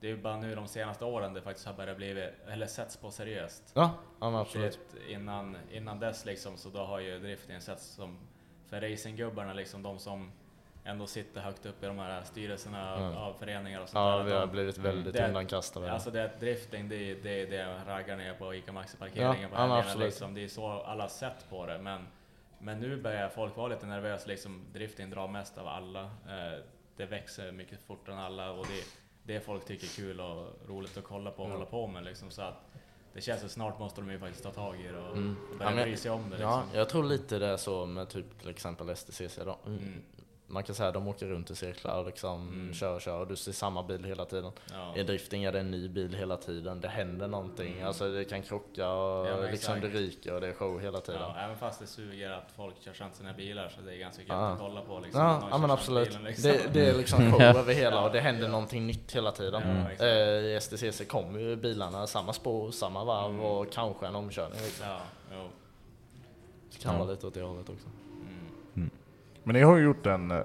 B: det är bara nu de senaste åren det faktiskt har börjat bli, eller setts på seriöst.
D: Ja, ja absolut.
B: Det, innan, innan dess liksom, så då har ju driftingen setts som, för racinggubbarna liksom, de som ändå sitter högt upp i de här styrelserna av,
D: Ja.
B: av föreningar och sånt
D: Ja,
B: där.
D: vi har blivit väldigt
B: det-
D: undankastade.
B: Alltså det, drifting, det är det, är det raggar ner på ICA Maxi-parkeringen
D: Ja,
B: på helgerna liksom. Det är så alla har sett på det. Men, men nu börjar folk vara lite nervösa, liksom, drifting drar mest av alla. Eh, det växer mycket fortare än alla och det, det folk tycker är kul och roligt att kolla på och
D: Ja.
B: hålla på med liksom. Så att det känns att snart måste de ju faktiskt ta tag i det och,
D: Mm.
B: börja
D: Ja, men-
B: bry sig om det liksom.
D: Ja, jag tror lite det är så med typ till exempel STCC då.
B: Mm.
D: Man kan säga att de åker runt i cirklar och liksom
B: Mm.
D: kör och kör och du ser samma bil hela tiden.
B: Ja.
D: I drifting är det en ny bil hela tiden, det händer någonting, alltså det kan krocka och
B: Mm. Ja,
D: liksom det ryker och det är show hela tiden.
B: Ja, även fast det suger att folk kör sönder sina bilar så det är ganska kul
D: Ja.
B: att kolla på liksom.
D: Ja, ja men absolut.
B: bilen, liksom.
D: Det, det är liksom show
A: Ja.
D: över hela och det händer någonting nytt hela tiden.
B: Ja, exakt.
D: eh, I STCC kommer ju bilarna samma spår, samma varv
B: Mm.
D: och kanske en omkörning. Liksom.
B: Ja, jo.
D: Det kan
C: Ja.
D: vara lite åt det hållet också.
C: Men ni har ju gjort en, eh,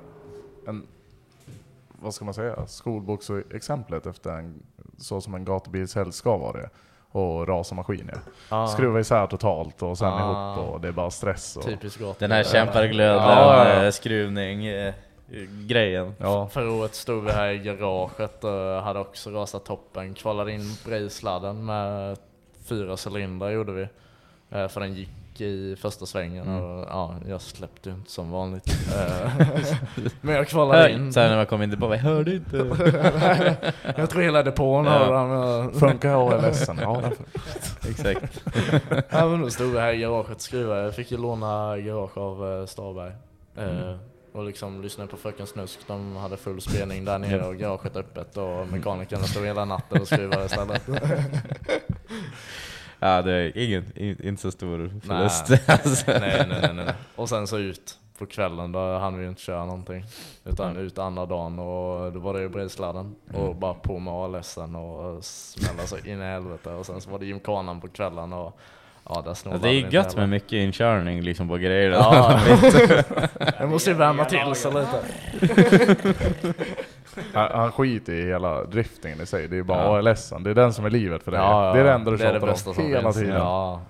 C: en vad ska man säga, skolboksexemplet efter en, så som en gatubilshelg ska vara det. Och rasa maskiner.
D: Ah.
C: Skruva isär totalt och sen
D: Ah.
C: ihop och det är bara stress. Och,
D: Typiskt gott.
A: Den här kämparglöden,
C: Ja, ja.
A: eh, skruvning, eh, grejen.
C: Ja.
D: Förra året stod vi här i garaget och hade också rasat toppen. Kvalade in bredsladden med fyra cylindrar gjorde vi. För den gick i första svängen
A: Mm.
D: och ja, jag släppte inte som vanligt. Eh, Men jag kvalade in.
A: Sen när man kom in tillbaka, jag hörde inte.
D: jag tror hela depån
A: Ja.
D: han. men-
C: Funkar ALSen? Ja,
A: Exakt.
D: ja, men då stod vi här i garaget och skruvade. Jag fick ju låna garage av eh, Starberg. Eh,
A: Mm.
D: Och liksom lyssnade på Fröken Snusk. De hade full spelning där nere och garaget öppet och mekanikerna stod hela natten och skruvade istället.
A: Ja, det är ingen, in- inte så stor förlust.
D: Nej.
A: alltså.
D: nej, nej, nej, nej. Och sen så ut på kvällen, då hann vi ju inte köra någonting. Utan ut andra dagen och då var det ju bredsladden. Och bara på med ALSen och smälla så in i helvete. Och sen så var det gymkanan på kvällen och ja,
A: Ja,
D: snålade
A: det är gött med mycket inkörning liksom på grejer.
D: Ja, jag måste ju värma till sig lite.
C: Han, han skiter i hela driftingen i sig, det är bara
A: Ja.
C: ALSen. Det är den som är livet för dig.
D: Ja, ja,
C: det är det enda du tjatar
D: bästa
C: om
D: som
C: hela
D: finns.
C: tiden.
D: Ja.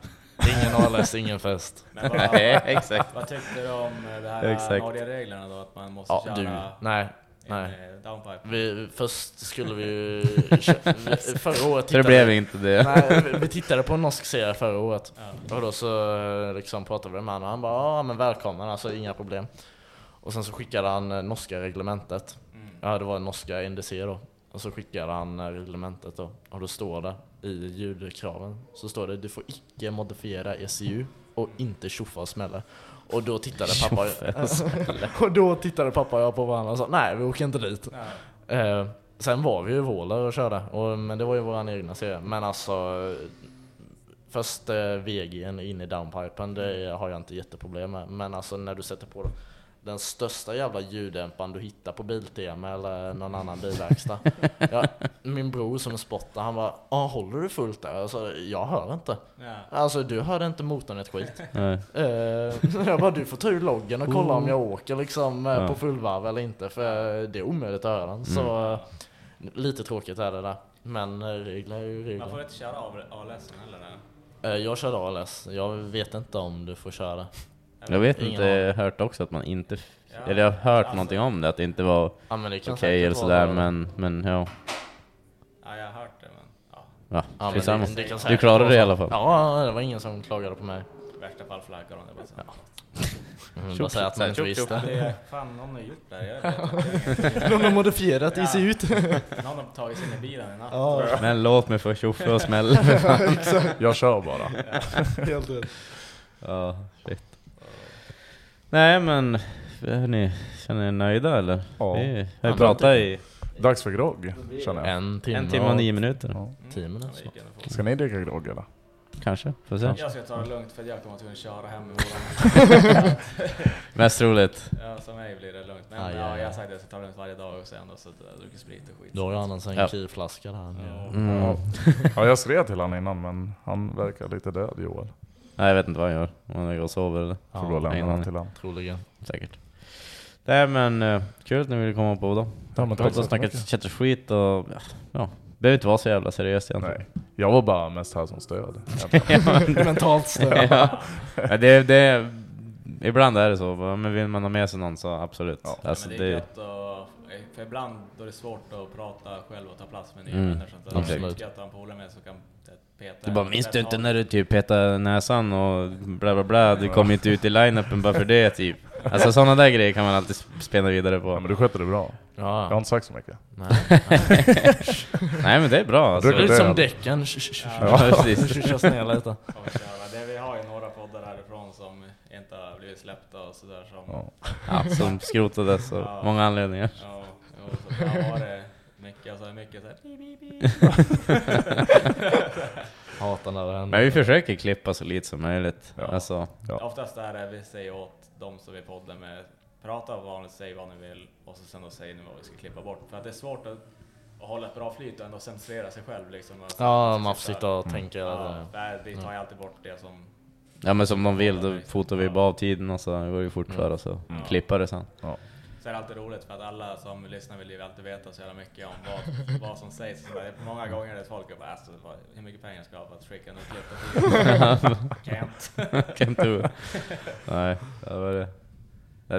D: Ingen ALS, ingen fest.
B: Men vad,
A: Nej, exakt.
B: vad tyckte du om det här
A: Exakt.
B: Norge-reglerna då? Att man måste
D: Ja,
B: köra
D: du. Nej,
B: en
D: nej.
B: eh, downpipe?
D: Vi, först skulle vi ju... Förra året
A: Så det
D: tittade-
A: blev inte det.
D: Nej, vi- vi tittade på en norsk serie förra året.
B: Ja.
D: Och då så eh, liksom pratade vi med honom och han bara ja men välkommen, alltså inga problem. Och sen så skickade han eh, norska reglementet.
B: Mm.
D: Ja det var norska NDC då. Och så skickade han reglementet då. Och då står det i ljudkraven så står det du får icke modifiera ECU och inte tjoffa och smälla. Och då tittade pappa
A: och
D: då tittade pappa och jag på varandra och sa nej vi åker inte dit. Eh, sen var vi ju i Våler och körde, och, men det var ju våran egna serie. Men alltså, först eh, VG'n in i downpipen, det har jag inte jätteproblem med. Men alltså när du sätter på den största jävla ljuddämparen du hittar på Biltema eller någon annan bilverkstad. ja, min bror som är spotter, han bara ah, håller du fullt där? Alltså, jag hör inte.
B: Ja.
D: Alltså du hörde inte motorn ett skit.
A: Nej.
D: Eh, jag bara, du får ta ur loggen och kolla om jag åker liksom eh,
A: Ja.
D: på fullvarv eller inte, för det är omöjligt att höra den. Så eh, lite tråkigt är det där. Men regler är ju
B: Man får
D: regler.
B: inte köra av ALSen heller? eller?
D: Jag körde ALS, jag vet inte om du får köra.
A: Jag vet
D: Ingen
A: inte, jag har hört också att man inte...
B: Ja,
A: eller jag har hört
B: alltså-
A: någonting om det, att det inte var okej
D: Ja det kan
A: eller sådär, men, men ja.
B: Ja, jag har hört det men ja.
A: Ja,
D: Ja, men det, det
A: Du klarade det i alla fall.
D: Ja, det var ingen som klagade på mig.
B: I värsta fall flaggar de det bara så.
D: Mm,
A: Tjock,
D: bara säga att man inte visste.
B: Det är fan någon har gjort det här.
D: Någon har modifierat det ser ut.
B: Någon har tagit sig in i bilen i natt.
D: Ja.
A: Men låt mig få tjoffa och smälla.
C: Jag kör bara.
D: Helt rätt.
A: ja. Nej men, hörni, känner ni er nöjda eller?
C: Ja.
A: Vi har ju pratat i
C: Dags för grogg, känner jag.
D: En timme,
A: en timme och nio minuter.
C: Ja.
D: Tio minuter.
C: Ska ni dricka grogg eller?
A: Kanske, får se.
B: Jag ska ta det lugnt för jag kommer att kunna köra hem imorgon.
A: Mest roligt.
B: ja, som mig blir det lugnt. Men
D: Aj,
B: ja, jag har sagt att jag ska ta det lugnt varje dag och sen då så att jag dricker sprit och skit.
D: Då har ju annars en
A: Ja.
D: kylflaska där.
B: Ja.
A: Mm.
C: Ja, jag skrev till honom innan men han verkar lite död Joel.
A: Nej jag vet inte vad han gör. Om han går och sover eller?
D: Ja,
C: Får då lämna
A: aning.
C: till honom.
D: Troligen.
A: Säkert. Nej men uh, kul att ni ville komma på då.
C: Ja, men tack så mycket.
A: chatter skit och ja, ja. Behöver inte vara så jävla seriöst egentligen.
C: Nej, jag var bara mest här som stöd. egentligen.
A: Ja, men-
D: Mentalt stöd.
A: ja. Ja, det, det, ibland är det så, men vill man ha med sig någon så absolut.
C: Ja.
A: Alltså,
B: men det är
A: det,
B: gött att, för ibland då är det svårt att prata själv och ta plats med nya
A: Mm,
B: människor. Så det är gött att ha en polare med som kan.
A: Du bara, minns du inte när du typ petade näsan och bla bla bla, du kom inte ut i line-upen bara för det typ. Alltså sådana där grejer kan man alltid spela vidare på.
C: Ja, men du sköter det bra.
D: Ja.
C: Jag har inte sagt så mycket.
D: Nej.
A: Nej men det är bra alltså.
D: Det är lite som däcken.
A: Ja, precis.
D: Körs ner lite.
B: Vi köra. Det, vi har ju några poddar härifrån som inte har blivit släppta och sådär som...
C: Ja.
A: Ja, som skrotades av
B: Ja.
A: många anledningar.
B: Ja, jo, så det varit mycket, alltså mycket såhär pip, pip, pip.
D: Hatar när det händer.
A: Men vi försöker klippa så lite som möjligt. Alltså,
B: Oftast är det vi säger åt de som vi poddar med, prata vanligt, säg vad ni vill och så sen då säger ni vad vi ska klippa bort. För att det är svårt att, att hålla ett bra flyt och ändå censurera sig själv liksom. Och så-
D: Ja,
B: så
D: man får
B: sitta-
D: och tänka hela
B: Ja, nej, vi tar ju alltid bort det som...
A: ja men som de vill, då fotar vi bara av tiden och så går vi fortför och så klippar det sen.
C: Ja.
B: Så är det alltid roligt för att alla som lyssnar vill ju alltid veta så jävla mycket om vad, vad som sägs. Så där, många gånger är det folk som bara alltså, vad- hur mycket pengar ska jag ha för att skicka en klipp
A: do it. Nej, det, var det.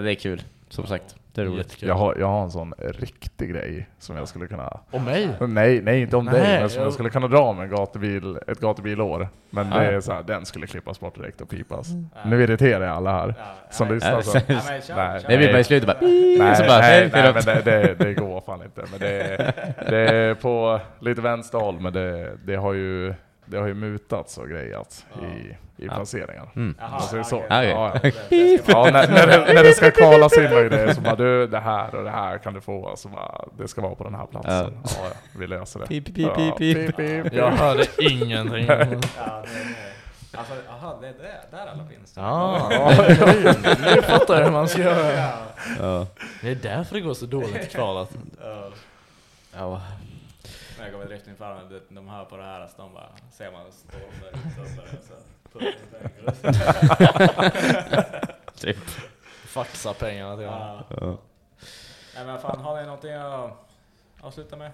A: Det är kul. Som sagt, det är roligt.
D: Jättekul.
C: Jag har, jag har en sån riktig grej som jag skulle kunna...
D: Om mig?
C: Nej, nej inte om
D: Nej,
C: dig, men som
D: jag-
C: jag skulle kunna dra med en gatubil, ett gatubilår. Men
A: Ja.
C: det är så här, den skulle klippas bort direkt och pipas. Nu irriterar jag alla här som
B: men-
C: lyssnar.
A: Ja,
C: Så.
A: ja,
C: Nej.
A: Det blir bara i slutet bara...
C: Nej,
A: så bara,
C: nej, nej men det, det, det går fan inte. Men det, är- det är på lite vänster håll, men det, det har ju det har ju mutats och grejat i, i placeringar.
A: Mm.
B: Jaha,
C: Om man säger så.
B: Okej.
C: Ja, ja.
B: Det ska
C: Ja, när, när, det, när det ska kvalas in och grejer så bara du, det här och det här kan du få. Alltså bara, det ska vara på den här platsen. Ja, ja vi löser det.
A: Pip, pip,
C: Ja,
A: pip, pip.
C: pip, pip.
D: Jag hörde ingenting.
B: Ja, det. Alltså, aha, det är det, där alla finns.
D: Ja, nu fattar jag hur man ska göra.
B: Ja.
A: Ja.
D: Det är därför det går så dåligt i kvalet.
B: Ja. När jag kommer drifting fram, de, de hör på det här, så de bara, ser man står där ute och
A: Typ.
D: Faxa pengarna till honom.
B: ja.
A: Ja.
B: Nej men fan, har ni någonting att avsluta med?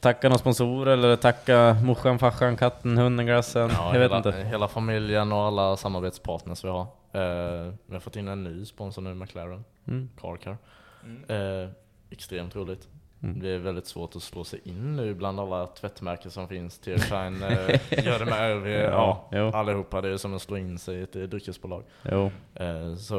A: Tacka någon sponsor eller tacka morsan, farsan, katten, hunden, glassen.
D: Ja,
A: jag vet
D: hela,
A: inte.
D: hela familjen och alla samarbetspartners vi har. Eh, vi har fått in en ny sponsor nu, McLaren.
A: Mm.
D: Carcar.
B: Mm.
D: Eh, extremt roligt.
A: Mm.
D: Det är väldigt svårt att slå sig in nu bland alla tvättmärken som finns. Tearshine eh, gör det med ÖV, ja,
A: jo.
D: allihopa. Det är som att slå in sig i ett dryckesbolag.
A: Jo.
D: Eh, så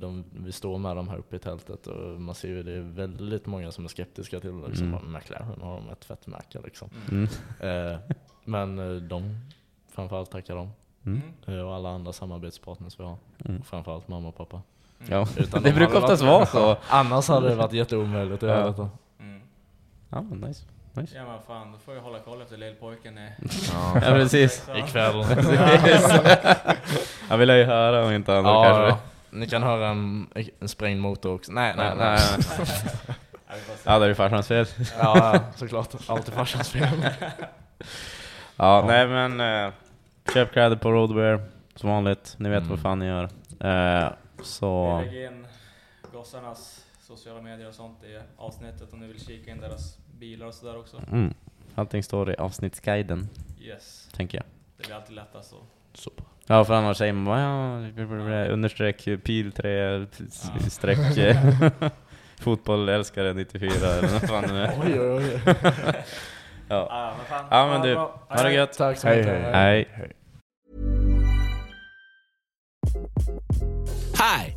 D: de, vi står med dem här uppe i tältet och man ser ju det är väldigt många som är skeptiska till det. Liksom,
A: Mm.
D: McLaren har de ett tvättmärke liksom.
A: Mm.
D: Eh, men eh, de, framförallt tackar dem.
A: Mm.
D: Och alla andra samarbetspartners vi har.
A: Mm.
D: Och framförallt mamma och pappa.
A: Ja,
D: Utan
A: det
D: de
A: brukar oftast vara så.
D: Annars hade det varit jätteomöjligt att
A: Ja.
D: göra detta.
A: Ja, men nice. nice.
B: Ja men fan, då får jag hålla koll efter lillpojken i...
D: Ja,
A: Ja, precis.
D: Ikväll.
A: Jag vill ju höra om inte annat
D: Ja,
A: kanske.
D: ja. Ni kan höra en, en sprängd motor också. Nej, nej,
A: Nej,
D: nej.
A: nej. Ja, det är ju farsans fel.
D: Ja, såklart. Alltid farsans fel.
A: Ja, nej men eh, köp kläder på Roadwear som vanligt. Ni vet
D: Mm.
A: vad fan ni gör. Eh, så
B: Vi lägger in gossarnas sociala medier och sånt i avsnittet om ni vill kika in deras bilar och sådär också.
A: mm, allting står i avsnittsguiden,
B: Yes,
A: tänker jag.
B: det blir alltid lättast så.
D: Super.
A: Ja, för annars säger man bara ja, blablabla, understreck pil 3 streck eh, fotboll älskare 94 eller vad fan det är.
D: Oj, oj, oj.
A: Ja.
B: Ah, men fan,
A: ja men du,
B: bra.
A: ha det gött.
D: Tack så
C: Hej,
D: mycket.
C: hej.
A: Hej.
E: Hi,